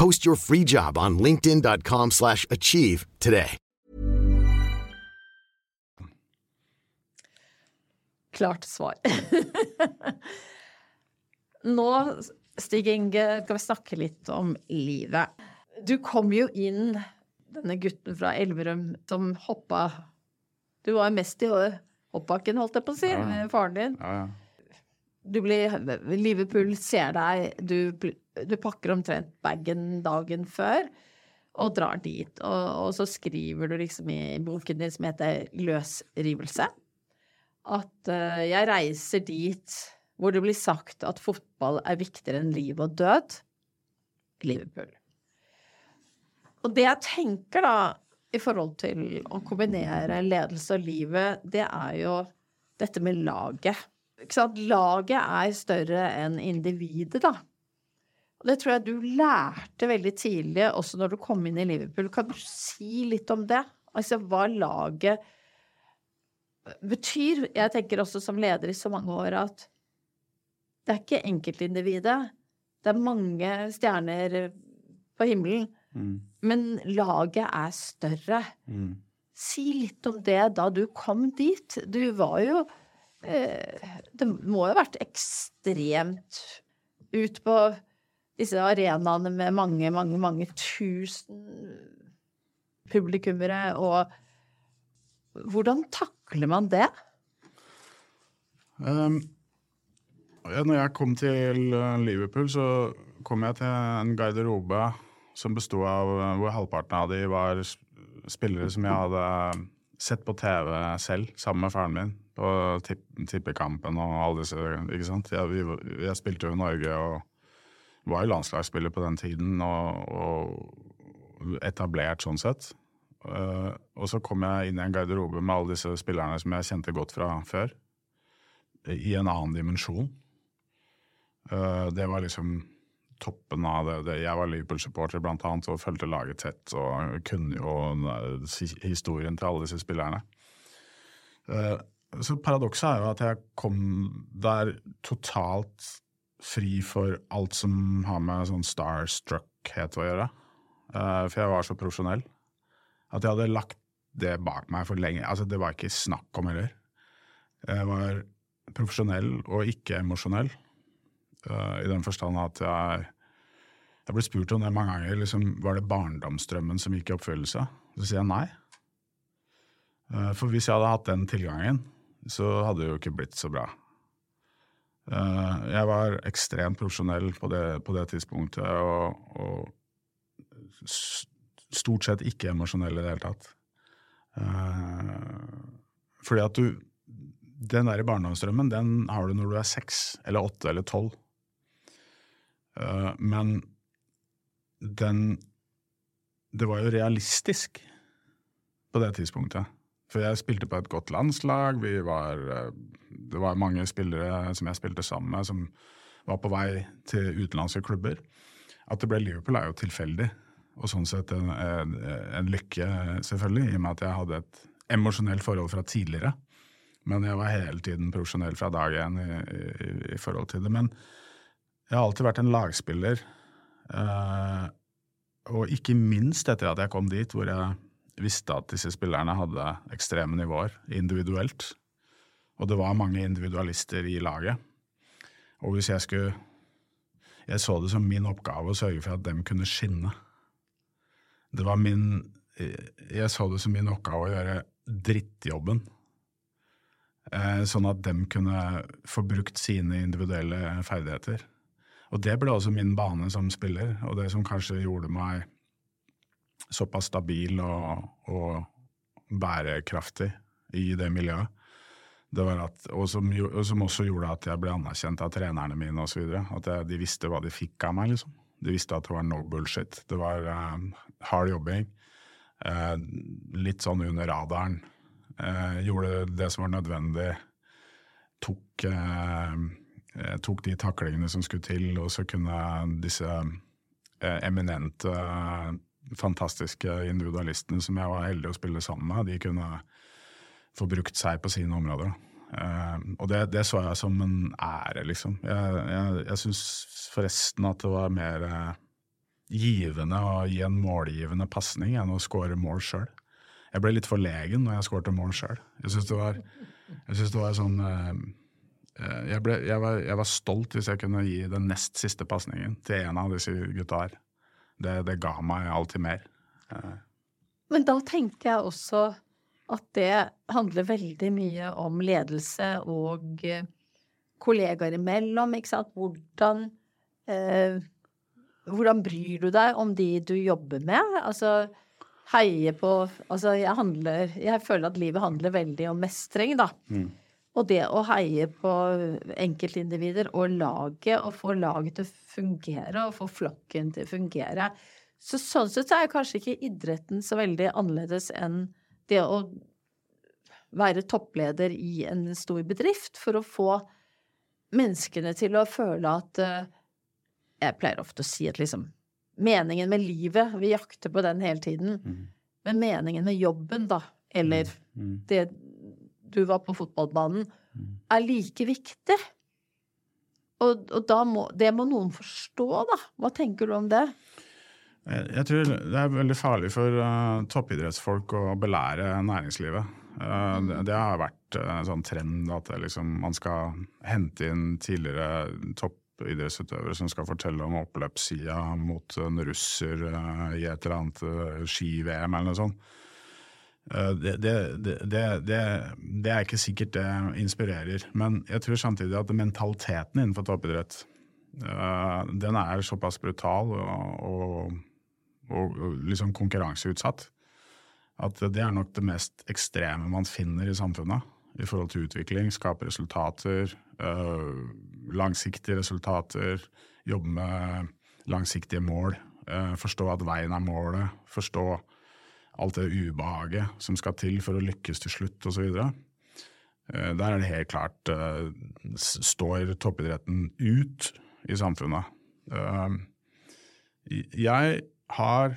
Post your free job on linkedin.com/achieve slash achieve today. Klart svar. Nå, Stig Inge, skal vi snakke litt om livet. Du kom jo inn, denne gutten fra Elverum som hoppa Du var mest i hoppbakken, holdt jeg på å si, Ja. med faren din. Ja, ja. Du blir Liverpool ser deg, du, du pakker omtrent bagen dagen før og drar dit. Og, og så skriver du liksom i boken din som heter Løsrivelse, at uh, jeg reiser dit hvor det blir sagt at fotball er viktigere enn liv og død. Liverpool. Og det jeg tenker da, i forhold til å kombinere ledelse og livet, det er jo dette med laget. Laget er større enn individet, da. Og det tror jeg du lærte veldig tidlig, også når du kom inn i Liverpool. Kan du si litt om det? Altså hva laget betyr? Jeg tenker også som leder i så mange år at det er ikke enkeltindividet. Det er mange stjerner på himmelen, Mm. men laget er større. Mm. Si litt om det da du kom dit. Du var jo Det må jo ha vært ekstremt ut på disse arenaene med mange, mange, mange tusen publikummere, og hvordan takler man det? Um, når jeg kom til uh, Liverpool, så kom jeg til en garderobe som besto av uh, hvor halvparten av de var spillere som jeg hadde sett på TV selv, sammen med faren min, på tipp, tippekampen og alle disse, ikke sant? Jeg, vi, jeg spilte jo i Norge og var jo landslagsspiller på den tiden, og, og etablert sånn sett. Uh, og så kom jeg inn i en garderobe med alle disse spillerne som jeg kjente godt fra før i en annen dimensjon. Uh, det var liksom toppen av det. det. Jeg var Liverpool-supporter blant annet og fulgte laget tett og kunne jo eh, historien til alle disse spillerne. Eh, så paradokset er jo at jeg kom der totalt fri for alt som har med sånn starstruckhet å gjøre. Eh, for jeg var så profesjonell at jeg hadde lagt det bak meg for lenge. Altså, det var ikke snakk om heller. Jeg var profesjonell og ikke emosjonell. Eh, I den forstand at jeg Jeg ble spurt om det mange ganger. Liksom, var det barndomsdrømmen som gikk i oppfyllelse? Så sier jeg nei. Eh, For hvis jeg hadde hatt den tilgangen, så hadde det jo ikke blitt så bra. Uh, jeg var ekstremt profesjonell på det, på det tidspunktet, og, og, stort sett ikke emosjonell i det hele tatt. Fordi at du Den der barndomsdrømmen, den har du når du er seks eller åtte eller tolv. Uh, men den Det var jo realistisk på det tidspunktet. For jeg spilte på et godt landslag. vi Var, eh, det var mange spillere som jeg spilte sammen med, som var på vei til utenlandske klubber. At det ble Liverpool, er jo tilfeldig, og sånn sett en, en, en lykke, selvfølgelig, i og med at jeg hadde et emosjonelt forhold fra tidligere. Men jeg var hele tiden profesjonell fra dag én i, i, i, forhold til det. Men jeg har alltid vært en lagspiller. Eh, og ikke minst etter at jeg kom dit, hvor jeg visste at disse spillerne hadde ekstreme nivåer individuelt. Og det var mange individualister i laget. Og hvis jeg skulle Jeg så det som min oppgave å sørge for at dem kunne skinne. Det var min Jeg så det som min oppgave å gjøre drittjobben. Eh, sånn at dem kunne få brukt sine individuelle ferdigheter. Og det ble også min bane som spiller, og det som kanskje gjorde meg såpass stabil og, og bærekraftig i det miljøet. Det at, og, som, og, som, også gjorde at jeg ble anerkjent av trenerne mine osv. At jeg, de visste hva de fikk av meg. liksom. De visste at det var no bullshit. Det var uh, hard jobbing. Uh, litt sånn under radaren. Uh, gjorde det som var nødvendig. Tok, tok de taklingene som skulle til, og så kunne disse eminente fantastiske individualistene som jeg var heldig å spille sammen med, de kunne få brukt seg på sine områder. Og det, det, så jeg som en ære, liksom. Jeg, jeg, jeg syns forresten at det var mer givende å gi en målgivende pasning enn å score mål sjøl. Jeg ble litt forlegen når jeg skårte mål sjøl. Jeg syns det det var sånn jeg, ble, jeg, var, jeg, var, stolt hvis jeg kunne gi den nest siste pasningen til en av disse gutta her det, det ga meg alltid mer. Eh. Men da tenker jeg også at det handler veldig mye om ledelse og eh, kollegaer imellom, ikke sant. Hvordan, eh, hvordan bryr du deg om de du jobber med? Altså heie på Altså jeg handler Jeg føler at livet handler veldig om mestring, da. Mm. Og det å heie på enkeltindivider og laget, og få laget til å fungere, og få flokken til å fungere. Så sånn sett er kanskje ikke idretten så veldig annerledes enn det å være toppleder i en stor bedrift for å få menneskene til å føle at eh, Jeg pleier ofte å si at liksom Meningen med livet Vi jakter på den hele tiden. Mm. Men meningen med jobben, da, eller mm. Mm. det du var på fotballbanen, er like viktig. Og, og da må, det må noen forstå, da. Hva tenker du om det? Jeg, tror det er veldig farlig for uh, toppidrettsfolk å belære næringslivet. Uh, det, det, har vært uh, en sånn trend at liksom, man skal hente inn tidligere toppidrettsutøvere som skal fortelle om oppløpssida mot en russer i et eller annet ski-VM eller noe sånt. Eh, det, det, det, det, er ikke sikkert det inspirerer. Men jeg tror samtidig at mentaliteten innenfor toppidrett eh, den er såpass brutal og, og, og, liksom konkurranseutsatt at det er nok det mest ekstreme man finner i samfunnet i forhold til utvikling. Skape resultater, eh, langsiktige resultater, jobbe med langsiktige mål. Forstå at veien er målet. Forstå alt det ubehaget som skal til for å lykkes til slutt osv. Eh, der er det helt klart uh, står toppidretten ut i samfunnet. Uh, jeg har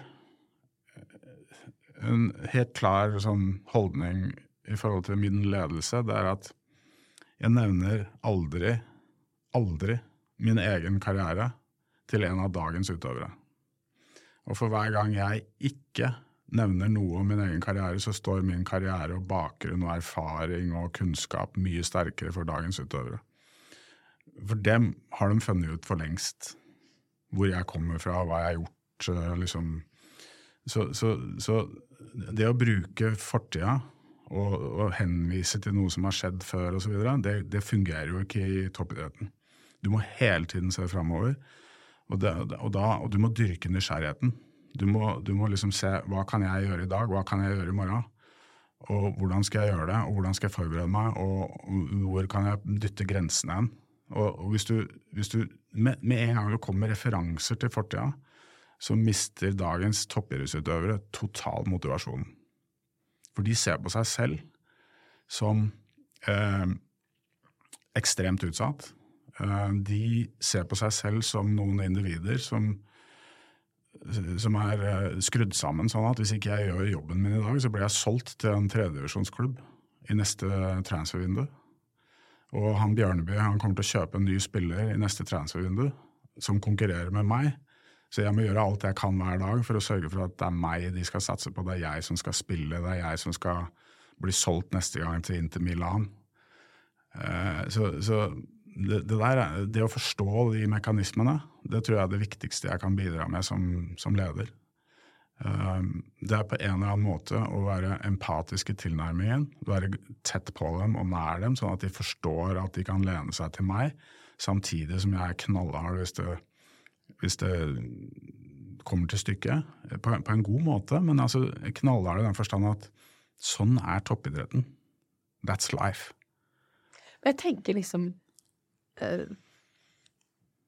en helt klar sånn holdning i forhold til min ledelse. Det er at jeg nevner aldri, aldri min egen karriere til en av dagens utøvere. Og for hver gang jeg ikke nevner noe om min egen karriere, så står min karriere og bakgrunn og erfaring og kunnskap mye sterkere for dagens utøvere. For dem har de funnet ut for lengst hvor jeg kommer fra, hva jeg har gjort. Eh, liksom. Så, så, så det å bruke fortida og, og, henvise til noe som har skjedd før osv., det, det fungerer jo ikke i toppidretten. Du må hele tiden se framover. Og, og, og du må dyrke nysgjerrigheten. Du må, du må liksom se hva kan jeg gjøre i dag, hva kan jeg gjøre i morgen? Og hvordan skal jeg gjøre det, og hvordan skal jeg forberede meg, og hvor kan jeg dytte grensene hen? Og, og hvis du, hvis du med, med, en gang det kommer referanser til fortida, så mister dagens toppidrettsutøvere total motivasjon. For de ser på seg selv som eh, ekstremt utsatt. Eh, de ser på seg selv som noen individer som, som er eh, skrudd sammen sånn at hvis ikke jeg gjør jobben min i dag, så blir jeg solgt til en tredjevisjonsklubb i neste transfervindu. Og han Bjørneby han kommer til å kjøpe en ny spiller i neste transfervindu som konkurrerer med meg. Så jeg må gjøre alt jeg kan hver dag for å sørge for at det er meg de skal satse på. Det er jeg som skal spille, det er jeg som skal bli solgt neste gang til Inter Milan. Eh, så, så det, der, det, å forstå de mekanismene, det tror jeg er det viktigste jeg kan bidra med som, som leder. Eh, det er på en eller annen måte å være empatisk i tilnærmingen, være tett på dem og nær dem, sånn at de forstår at de kan lene seg til meg, samtidig som jeg er knallhard hvis det hvis det kommer til stykket, på, på en god måte. Men altså, knallhard i den forstand at sånn er toppidretten. That's life. Jeg tenker liksom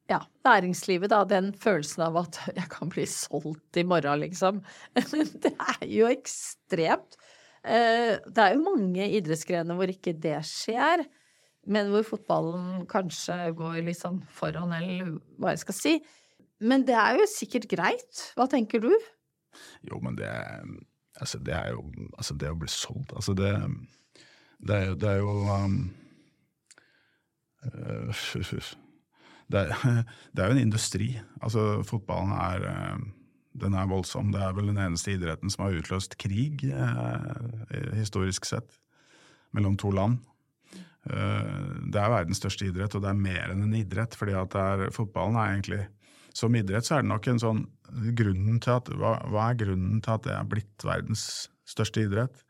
Ja, næringslivet, da. Den følelsen av at jeg kan bli solgt i morgen, liksom. det er jo ekstremt. Uh, det er jo mange idrettsgrener hvor ikke det skjer. Men hvor fotballen kanskje går litt sånn foran, eller hva jeg skal si. Men det er jo sikkert greit. Hva tenker du? Jo, men det, altså det er jo Altså, det å bli solgt Altså, det, det, er, jo, det er jo um, det, er, det, er, jo en industri. Altså, fotballen er uh, den er voldsom. Det er vel den eneste idretten som har utløst krig, eh, historisk sett, mellom to land. Det er verdens største idrett, og det er mer enn en idrett. fordi at er, fotballen er egentlig som idrett så er det nok en sånn grunnen til at, hva, hva, er grunnen til at det er blitt verdens største idrett?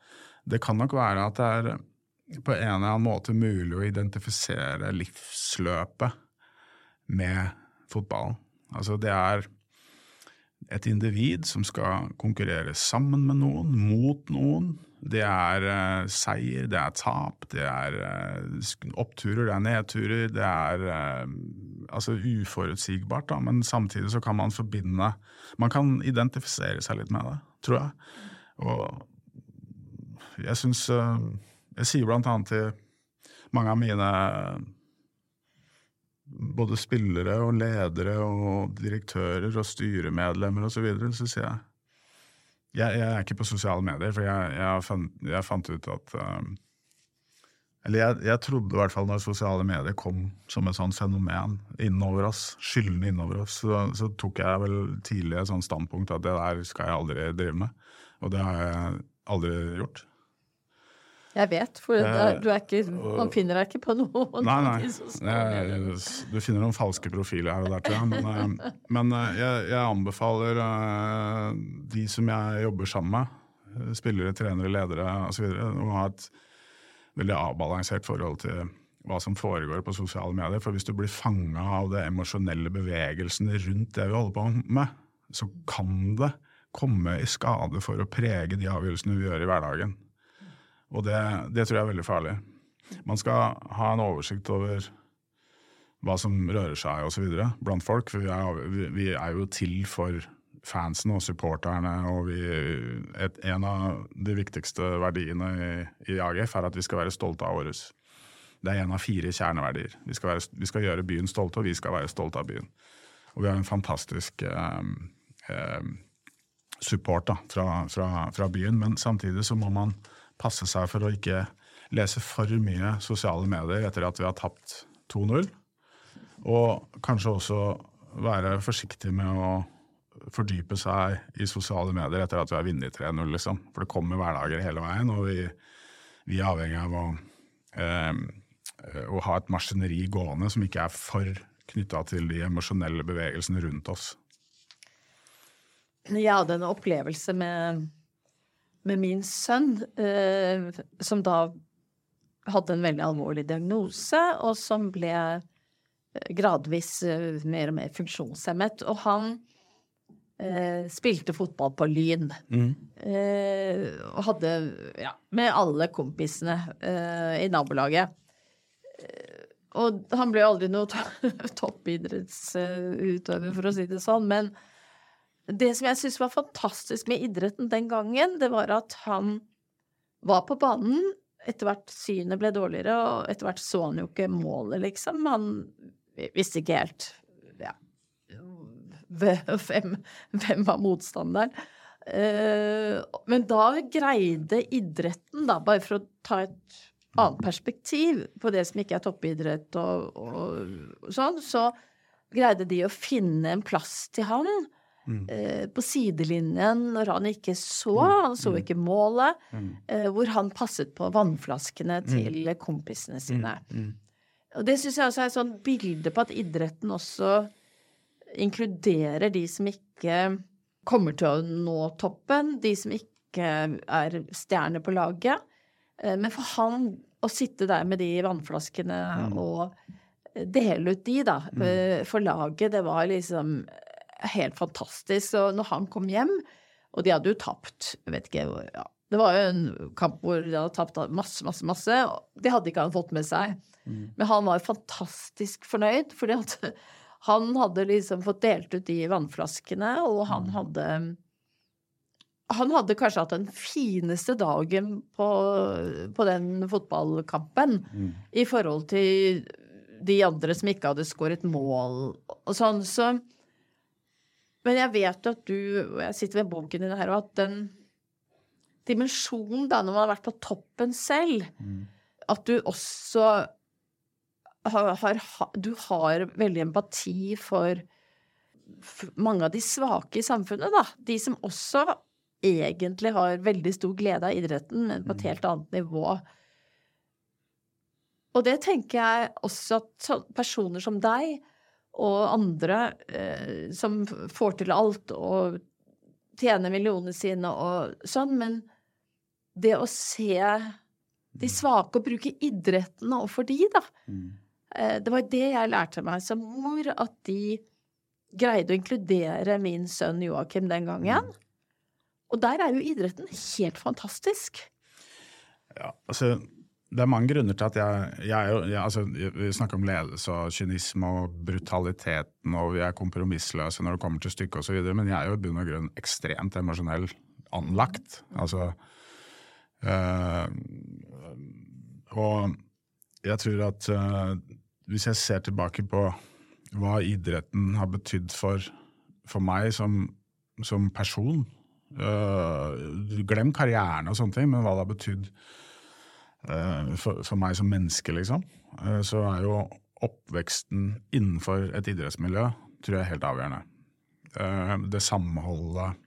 Det kan nok være at det er på en eller annen måte mulig å identifisere livsløpet med fotballen. Altså det er et individ som skal konkurrere sammen med noen, mot noen. Det er uh, seier, det er tap, det er uh, oppturer, det er nedturer. Det er uh, altså uforutsigbart, da, men samtidig så kan man forbinde Man kan identifisere seg litt med det, tror jeg. Og jeg syns Jeg sier blant annet til mange av mine både spillere og ledere og direktører og styremedlemmer osv., så, videre, så sier jeg, jeg jeg, er ikke på sosiale medier, for jeg, jeg, fant, jeg fant, ut at um, Eller jeg, jeg, trodde i hvert fall når sosiale medier kom som et sånt fenomen innover oss, skyldende innover oss, så, så, tok jeg vel tidlig et sånt standpunkt at det der skal jeg aldri drive med. Og det har jeg aldri gjort. Jeg vet, for er, du er ikke, man finner deg ikke på noe. Nei, nei. du finner noen falske profiler her og der, tror jeg. Men, eh, men eh, jeg, jeg, anbefaler eh, de som jeg jobber sammen med, spillere, trenere, ledere osv., å ha et veldig avbalansert forhold til hva som foregår på sosiale medier. For hvis du blir fanga av det emosjonelle bevegelsene rundt det vi holder på med, så kan det komme i skade for å prege de avgjørelsene vi gjør i hverdagen. Og det, det, tror jeg er veldig farlig. Man skal ha en oversikt over hva som rører seg osv. blant folk. For vi er, vi er, jo til for fansen og supporterne. Og vi, et, en av de viktigste verdiene i, i, AGF er at vi skal være stolte av Århus. Det er en av fire kjerneverdier. Vi skal, være, vi skal, gjøre byen stolte, og vi skal være stolte av byen. Og vi har en fantastisk eh, eh, support da, fra, fra, fra byen, men samtidig så må man passe seg for å ikke lese for mye sosiale medier etter at vi har tapt 2-0. Og kanskje også være forsiktig med å fordype seg i sosiale medier etter at vi har vunnet 3-0, liksom. For det kommer hverdager hele veien, og vi, vi er avhengig av å, eh, å, ha et maskineri gående som ikke er for knytta til de emosjonelle bevegelsene rundt oss. Jeg hadde en opplevelse med med min sønn, eh, som da hadde en veldig alvorlig diagnose, og som ble gradvis eh, mer og mer funksjonshemmet. Og han eh, spilte fotball på Lyn. Eh, og hadde, ja, med alle kompisene eh, i nabolaget. Eh, og han ble aldri noe to toppidrettsutøver, for å si det sånn. Men det som jeg syntes var fantastisk med idretten den gangen, det var at han var på banen. Etter hvert synet ble dårligere, og etter hvert så han jo ikke målet, liksom. Han visste ikke helt ja, hvem, hvem var motstanderen. Eh, men da greide idretten, da, bare for å ta et annet perspektiv på det som ikke er toppidrett og, og sånn, så greide de å finne en plass til han eh, på sidelinjen når han ikke så, han så ikke målet, eh, hvor han passet på vannflaskene til kompisene sine. Og det syns jeg også er et sånt bilde på at idretten også inkluderer de som ikke kommer til å nå toppen, de som ikke er stjerner på laget. Eh, Men for han å sitte der med de vannflaskene og dele ut de, da, eh, for laget, det var liksom helt fantastisk. Så når han kom hjem, og de hadde jo tapt, jeg vet ikke ja. Det var jo en kamp hvor de hadde tapt masse, masse, masse. og Det hadde ikke han fått med seg. Men han var fantastisk fornøyd, fordi at han hadde liksom fått delt ut de vannflaskene, og han hadde Han hadde kanskje hatt den fineste dagen på, på den fotballkampen i forhold til de andre som ikke hadde skåret mål og sånn, så Men jeg vet at du, og jeg sitter ved boken din her, og at den dimensjonen da, når man har vært på toppen selv, at du også har, har, du har veldig empati for, for mange av de svake i samfunnet, da. De som også egentlig har veldig stor glede av idretten, men på et helt annet nivå. Og det tenker jeg også at personer som deg og andre eh, som får til alt og tjener millionene sine og sånn, men det å se de svake og bruke idretten overfor de, da. Eh, Det var det jeg lærte meg som mor, at de greide å inkludere min sønn Joakim den gangen. Og der er jo idretten helt fantastisk. Ja, altså, det er mange grunner til at jeg, jeg, jeg altså, Vi snakker om ledelse og kynisme og brutaliteten, og vi er kompromissløse når det kommer til stykket osv., men jeg er jo i bunn og grunn ekstremt emosjonell anlagt. Altså øh, Og jeg tror at øh, hvis jeg ser tilbake på hva idretten har betydd for, for meg som, som person øh, Glem karrieren og sånne ting, men hva det har betydd for, for meg som menneske, liksom, eh, så er jo oppveksten innenfor et idrettsmiljø tror jeg er helt avgjørende. Eh, Det samholdet,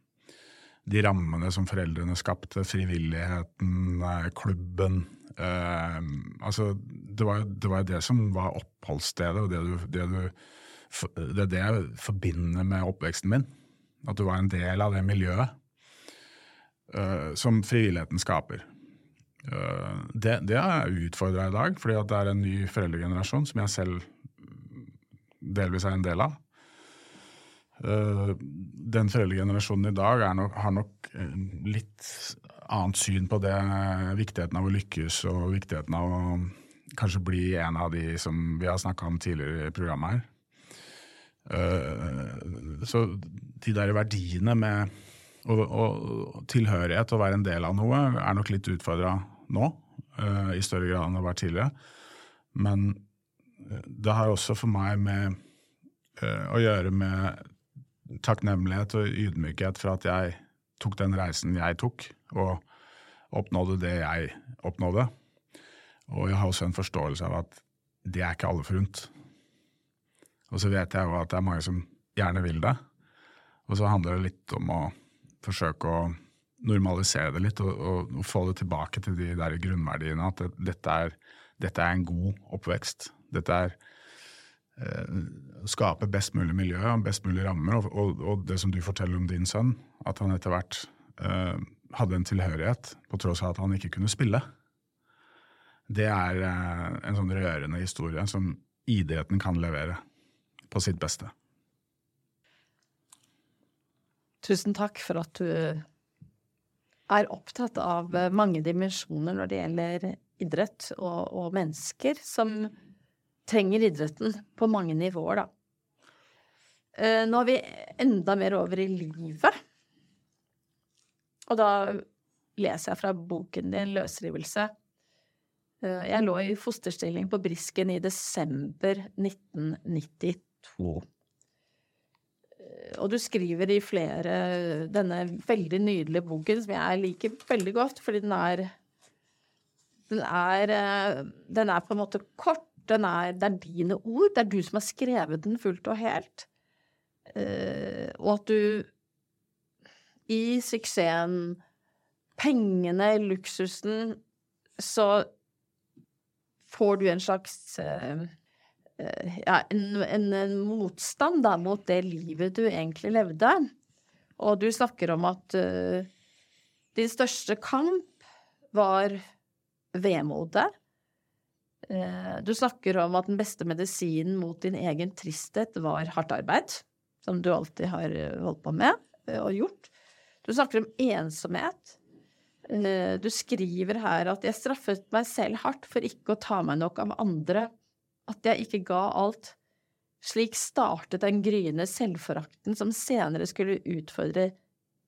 de rammene som foreldrene skapte, frivilligheten, eh, klubben eh, altså, det var det, det som var oppholdsstedet, og det, du, det, du, det er det jeg forbinder med oppveksten min. At du var en del av det miljøet eh, som frivilligheten skaper. Eh, det, er jeg utfordra i dag, fordi det er en ny foreldregenerasjon som jeg selv delvis er en del av. Eh, den foreldregenerasjonen i dag nok, har nok litt annet syn på det, viktigheten av å lykkes og viktigheten av å kanskje bli en av de som vi har snakka om tidligere i programmet her. Eh, Så de der verdiene med og, og tilhørighet og være en del av noe er nok litt utfordra nå, eh, i større grad enn det har vært tidligere. Men eh, det har også for meg med eh, å gjøre med takknemlighet og ydmykhet for at jeg tok den reisen jeg tok, og oppnådde det jeg oppnådde. Og jeg har også en forståelse av at det er ikke alle forunt. Og så vet jeg jo at det er mange som gjerne vil det. Og så handler det litt om å forsøke å normalisere det litt og, og, og få det tilbake til de der grunnverdiene. At det, dette, er, dette er en god oppvekst. Dette er eh, skape best mulig miljø og best mulig rammer. Og, og det som du forteller om din sønn, at han etter hvert eh, hadde en tilhørighet på tross av at han ikke kunne spille. Det er eh, en sånn rørende historie som idretten kan levere på sitt beste. Tusen takk for at du er opptatt av mange dimensjoner når det gjelder idrett og, og mennesker som trenger idretten på mange nivåer, da. Eh, nå er vi enda mer over i livet. Og da leser jeg fra boken din 'Løsrivelse'. Eh, jeg lå i fosterstilling på Brisken i desember 1992. Eh, og du skriver i flere denne veldig nydelige boken, som jeg liker veldig godt, fordi den er Den er, eh, den er på en måte kort. Er, det er dine ord. Det er du som har skrevet den fullt og helt. Og at du i suksessen, pengene, luksusen, så får du en slags uh, ja, en, en, en, motstand da, mot det livet du egentlig levde. Og du snakker om at uh, din største kamp var vemodet. Uh, du snakker om at den beste medisinen mot din egen tristhet var hardt arbeid, som du alltid har holdt på med og gjort. Du snakker om ensomhet. Eh, du skriver her at jeg straffet meg selv hardt for ikke å ta meg nok av andre, at jeg ikke ga alt. Slik startet den gryende selvforakten som senere skulle utfordre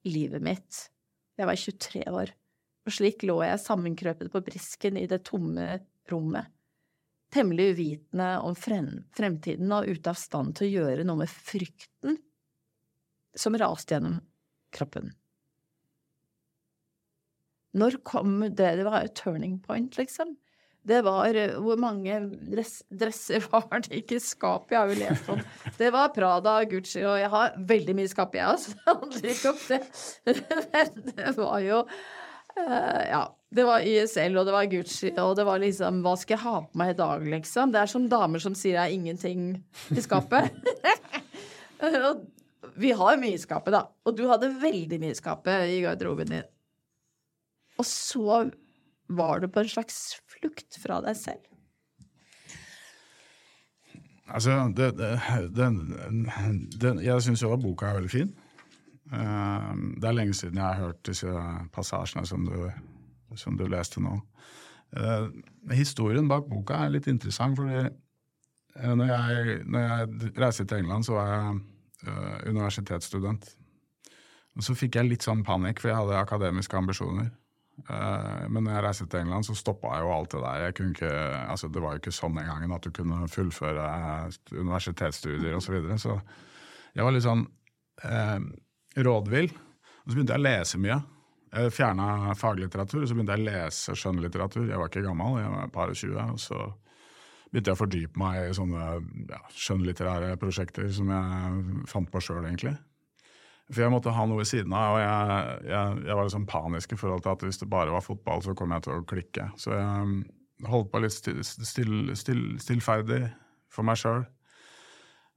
livet mitt. Jeg var 23 år, og slik lå jeg sammenkrøpet på brisken i det tomme rommet, temmelig uvitende om fremtiden og ute av stand til å gjøre noe med frykten som raste gjennom kroppen. Når kom det? Det var et turning point, liksom. Det var eh, Hvor mange dress, dresser var det ikke i skapet? Jeg har jo lest om Det var Prada, Gucci, og jeg har veldig mye skap, jeg også. Det handler ikke det. Det var jo uh, Ja. Det var YSL, og det var Gucci, og det var liksom Hva skal jeg ha på meg i dag, liksom? Det er som damer som sier jeg har ingenting i skapet. vi har mye i skapet, da. Og du hadde veldig mye i skapet i garderoben din. Og så var du på en slags flukt fra deg selv. Altså, det, det, den, den, Jeg syns jo at boka er veldig fin. Uh, det er lenge siden jeg har hørt disse passasjene som du, som du leste nå. Uh, historien bak boka er litt interessant, fordi uh, når, jeg, når jeg reiste til England, så var jeg universitetsstudent. Og så fikk jeg litt sånn panikk, for jeg hadde akademiske ambisjoner. Eh, men når jeg reiste til England, så stoppa jo alt det der. Ikke, altså det var jo ikke sånn en gang at du kunne fullføre universitetsstudier osv. Så, videre. så jeg var litt sånn eh, rådvill. Og så begynte jeg å lese mye. Jeg fjerna faglitteratur, så begynte jeg å lese skjønnlitteratur. Jeg var ikke gammel, jeg var bare 20. Og så begynte jeg å fordype meg i sånne ja, skjønnlitterære prosjekter som jeg fant på sjøl, egentlig. For jeg måtte ha noe ved siden av, og jeg, jeg, jeg var liksom panisk i forhold til at hvis det bare var fotball, så kom jeg til å klikke. Så jeg holdt på litt still, still, still, stillferdig for meg sjøl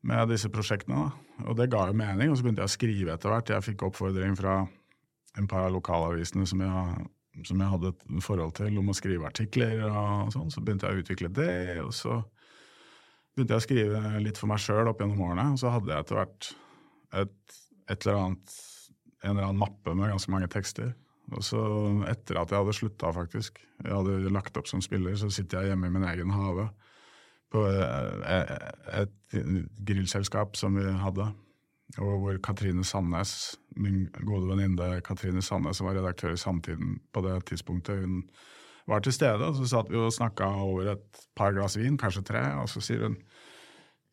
med disse prosjektene. Da. Og det ga jo mening, og så begynte jeg å skrive etter hvert. Jeg fikk oppfordring fra en par av lokalavisene som jeg, som jeg hadde et forhold til, om å skrive artikler og sånn. Så begynte jeg å utvikle det, og så begynte jeg å skrive litt for meg sjøl opp gjennom årene. Og så hadde jeg etter hvert et et eller annet, en eller annen mappe med ganske mange tekster. Og så etter at jeg hadde slutta, faktisk, jeg hadde lagt opp som spiller, så sitter jeg hjemme i min egen hage på eh, eh, et grillselskap som vi hadde, og hvor Katrine Sandnes, min gode venninne Katrine Sandnes, som var redaktør i Samtiden på det tidspunktet, hun var til stede. og Så satt vi og snakka over et par glass vin, kanskje tre, og så sier hun,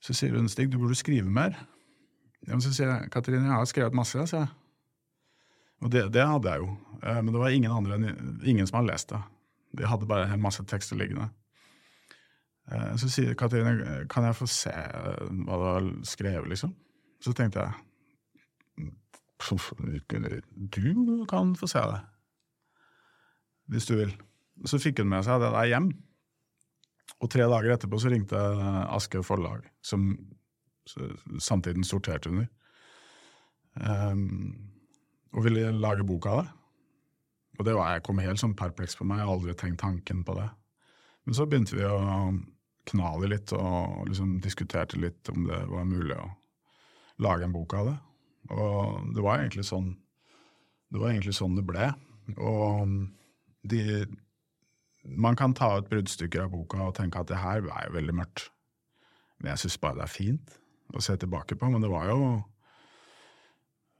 så sier hun Stig, du burde skrive mer. Ja, men så sier jeg Katrine, jeg har skrevet masse, sier jeg. Og det, det, hadde jeg jo. Eh, men det var ingen andre ingen som hadde lest det. De hadde bare en masse tekster liggende. Eh, så sier Katrine, kan jeg få se hva du har skrevet, liksom? Så tenkte jeg du kan få se det. Hvis du vil. Så fikk hun med seg det der hjem. Og tre dager etterpå så ringte Aschehoug Forlag, som samtiden sorterte under. Um, og ville lage bok av det. Og det var, jeg kom helt sånn perpleks på meg, jeg har aldri tenkt tanken på det. Men så begynte vi å kna det litt og liksom diskuterte litt om det var mulig å lage en bok av det. Og det var egentlig sånn det, var egentlig sånn det ble. Og de Man kan ta ut bruddstykker av boka og tenke at det her er jo veldig mørkt. Men jeg syns bare det er fint å se tilbake på. Men det var jo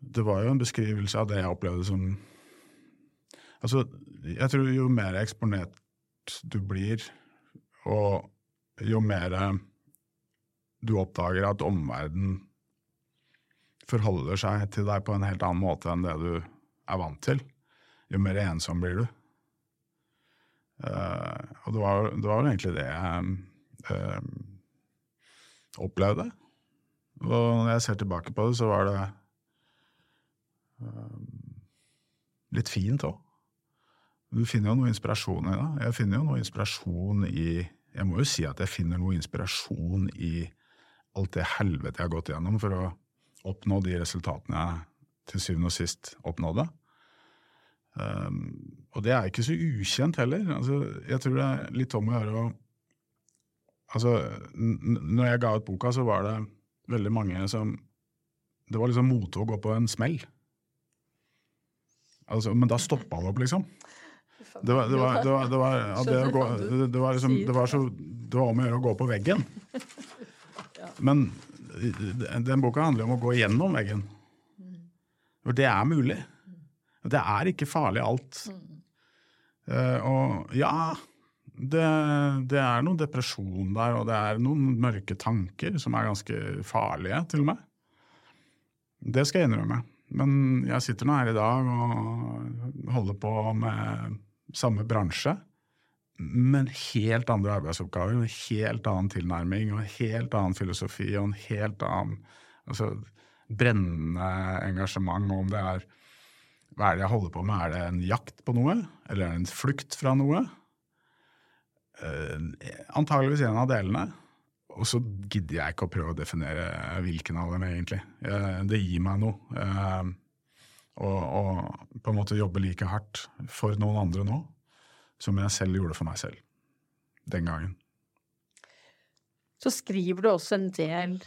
det var jo en beskrivelse av det jeg opplevde som Altså, jeg tror jo mer eksponert du blir, og jo mer du oppdager at omverdenen forholder seg til deg på en helt annen måte enn det du er vant til, jo mer ensom blir du. Uh, og det var, det var egentlig det jeg uh, opplevde. Og når jeg ser tilbake på det, så var det uh, litt fint òg. Du finner jo noe inspirasjon i det. Jeg finner jo noe inspirasjon i Jeg må jo si at jeg finner noe inspirasjon i alt det helvete jeg har gått gjennom for å oppnå de resultatene jeg til syvende og sist oppnådde. Um, og det er ikke så ukjent heller. Altså, jeg tror det er litt om å gjøre å Altså, når jeg ga ut boka, så var det veldig mange som Det var liksom mote å gå på en smell. Altså, men da stoppa det opp, liksom. Det var, det var, det var, det var, ja, det gå, det var liksom, det var så det var om å gjøre å gå på veggen. Men den boka handler om å gå gjennom veggen. For det er mulig. Det er ikke farlig alt. Uh, og ja, det, det, er noen depresjon der, og det er noen mørke tanker som er ganske farlige, til og med. Det skal jeg innrømme. Men jeg sitter nå her i dag og holder på med samme bransje, men helt andre arbeidsoppgaver, en helt annen tilnærming og en helt annen filosofi og en helt annen altså, brennende engasjement. Om det er hva er det jeg holder på med, er det en jakt på noe, eller er det en flukt fra noe? Eh, antageligvis en av delene. Og så gidder jeg ikke å prøve å definere hvilken av dem, egentlig. Eh, det gir meg noe. Og, og, på en måte jobbe like hardt for noen andre nå som jeg selv gjorde for meg selv den gangen. Så skriver du også en del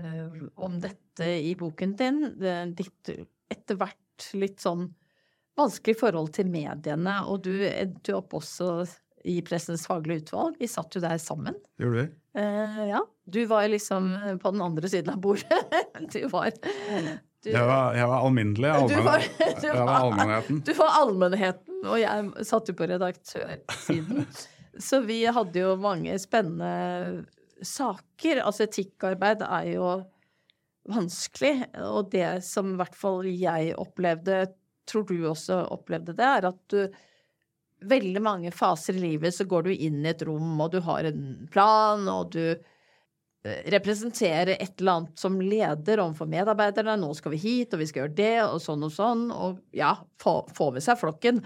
uh, om dette i boken din. Ditt etter hvert litt sånn vanskelig forhold til mediene. Og du endte opp også i Pressens faglige utvalg. Vi satt jo der sammen. Gjorde vi? Uh, ja. Du var liksom på den andre siden av bordet. du var du, jeg, var, jeg, var, alminnelig. Allmenn, du var, du var allmennheten. Du var allmennheten, og jeg satt jo på redaktørsiden. Så vi hadde jo mange spennende saker. Altså etikkarbeid er jo vanskelig, og det som i hvert fall jeg opplevde, tror du også opplevde det, er at du Veldig mange faser i livet så går du inn i et rom, og du har en plan, og du representerer et eller annet som leder overfor medarbeiderne. 'Nå skal vi hit, og vi skal gjøre det', og sånn og sånn. Og ja, få, få med seg flokken.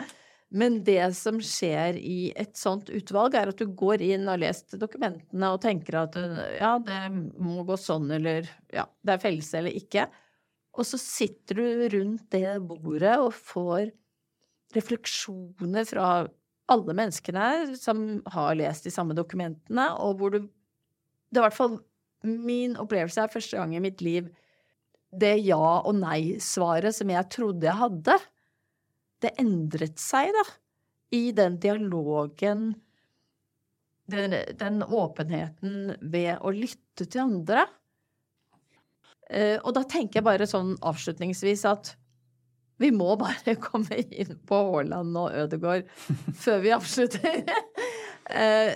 Men det som skjer i et sånt utvalg, er at du går inn og har lest dokumentene og tenker at ja, det må gå sånn, eller ja, det er fellelse eller ikke. Og så sitter du rundt det bordet og får refleksjoner fra alle menneskene som har lest de samme dokumentene, og hvor du det er i hvert fall min opplevelse er første gang i mitt liv det ja- og nei-svaret som jeg trodde jeg hadde, det endret seg, da, i den dialogen, den, den åpenheten ved å lytte til andre. Uh, og da tenker jeg bare sånn avslutningsvis at vi må bare komme inn på Haaland og Ødegaard før vi avslutter. Eh,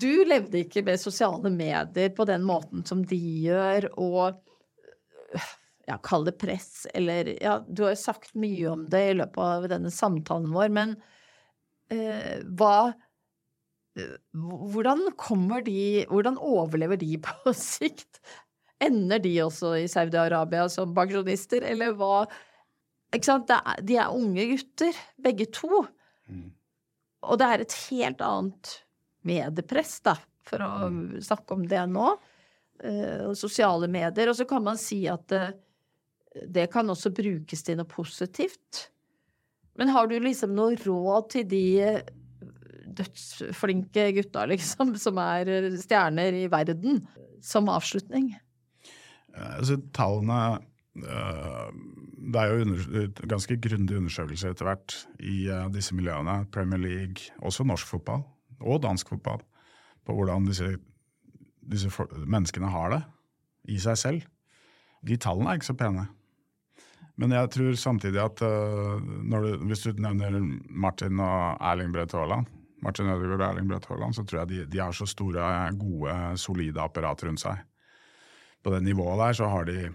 du levde ikke med sosiale medier på den måten som de gjør, og ja, kall det press, eller Ja, du har jo sagt mye om det i løpet av denne samtalen vår, men eh, hva Hvordan kommer de Hvordan overlever de på sikt? Ender de også i Saudi-Arabia som pensjonister, eller hva Ikke sant, de er unge gutter, begge to. Mm. Og det er et helt annet mediepress, da, for å mm. snakke om det nå. Uh, sosiale medier. Og så kan man si at uh, det kan også brukes til noe positivt. Men har du liksom noe råd til de, dødsflinke gutta, liksom, som er stjerner i verden, som avslutning? Altså, tallene øh, Det er jo under, ganske grundige undersøkelse etter hvert i uh, disse miljøene. Premier League, også norsk fotball og dansk fotball. På hvordan disse, disse menneskene har det i seg selv. De tallene er ikke så pene. Men jeg tror samtidig at uh, du, hvis du nevner Martin og Erling Braut Haaland, Martin Ødegaard og Erling Braut Haaland, så tror jeg de, de, har så store, gode, solide apparat rundt seg. På det nivået der så har de,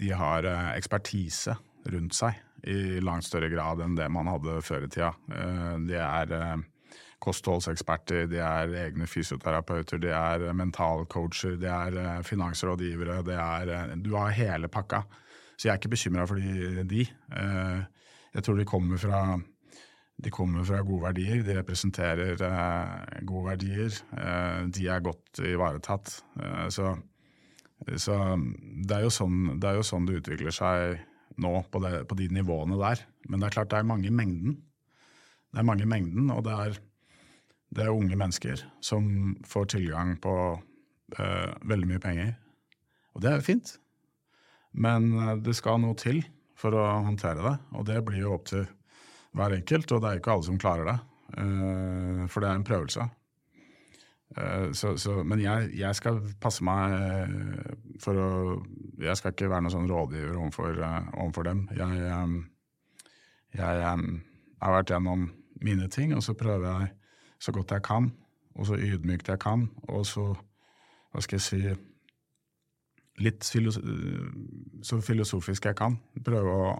de har uh, ekspertise rundt seg i langt større grad enn det man hadde før i tida. Uh, de er kostholdseksperter, de er egne fysioterapeuter, de er mentalcoacher, de er finansrådgivere. Det er, du har hele pakka. Så jeg er ikke bekymra for de. Eh, jeg tror de kommer fra de kommer fra gode verdier, de representerer eh, gode verdier. Eh, de er godt ivaretatt. Så, så det, er sånn, det, jo sånn, det utvikler seg nå, på, det, på, de nivåene der. Men det er klart det er mange i mengden. Det er mange i mengden, og det er, det er unge mennesker som får tilgang på uh, veldig mye penger. Og det er jo fint. Men eh, det skal noe til for å håndtere det, og det blir jo opp til hver enkelt. Og det er ikke alle som klarer det, eh, for det er en prøvelse. Eh, så, så, men jeg, jeg, skal passe meg for å Jeg skal ikke være noen sånn rådgiver overfor, overfor dem. Jeg, jeg, har vært gjennom mine ting, og så prøver jeg så godt jeg kan, og så ydmykt jeg kan, og så, hva skal jeg si litt filosof, så filosofisk jeg kan. Prøve å,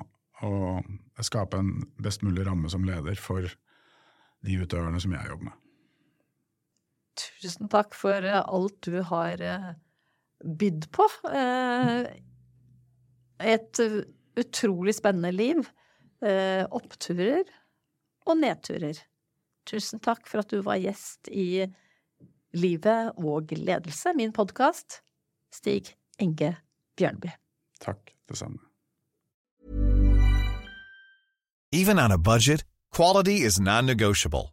å, skape en best mulig ramme som leder for de utøverne som jeg jobber med. Tusen takk for eh, alt du har eh, bydd på. Eh, et utrolig spennende liv. Oppturer og nedturer. Tusen takk for at du var gjest i Livet og ledelse, min podkast. Stig Enge Bjørnby. Takk, det samme. Even on a budget, quality is non-negotiable.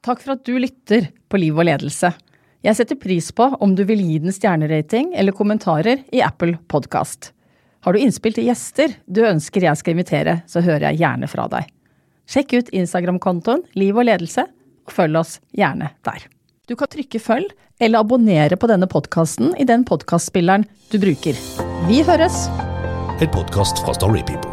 Takk for at du lytter på Liv og ledelse. Jeg setter pris på om du vil gi den stjernerating eller kommentarer i Apple Podkast. Har du innspill til gjester du ønsker jeg skal invitere, så hører jeg gjerne fra deg. Sjekk ut Instagram-kontoen Liv og ledelse, og følg oss gjerne der. Du kan trykke følg eller abonnere på denne podkasten i den podkastspilleren du bruker. Vi høres! En podkast fra Storypeople.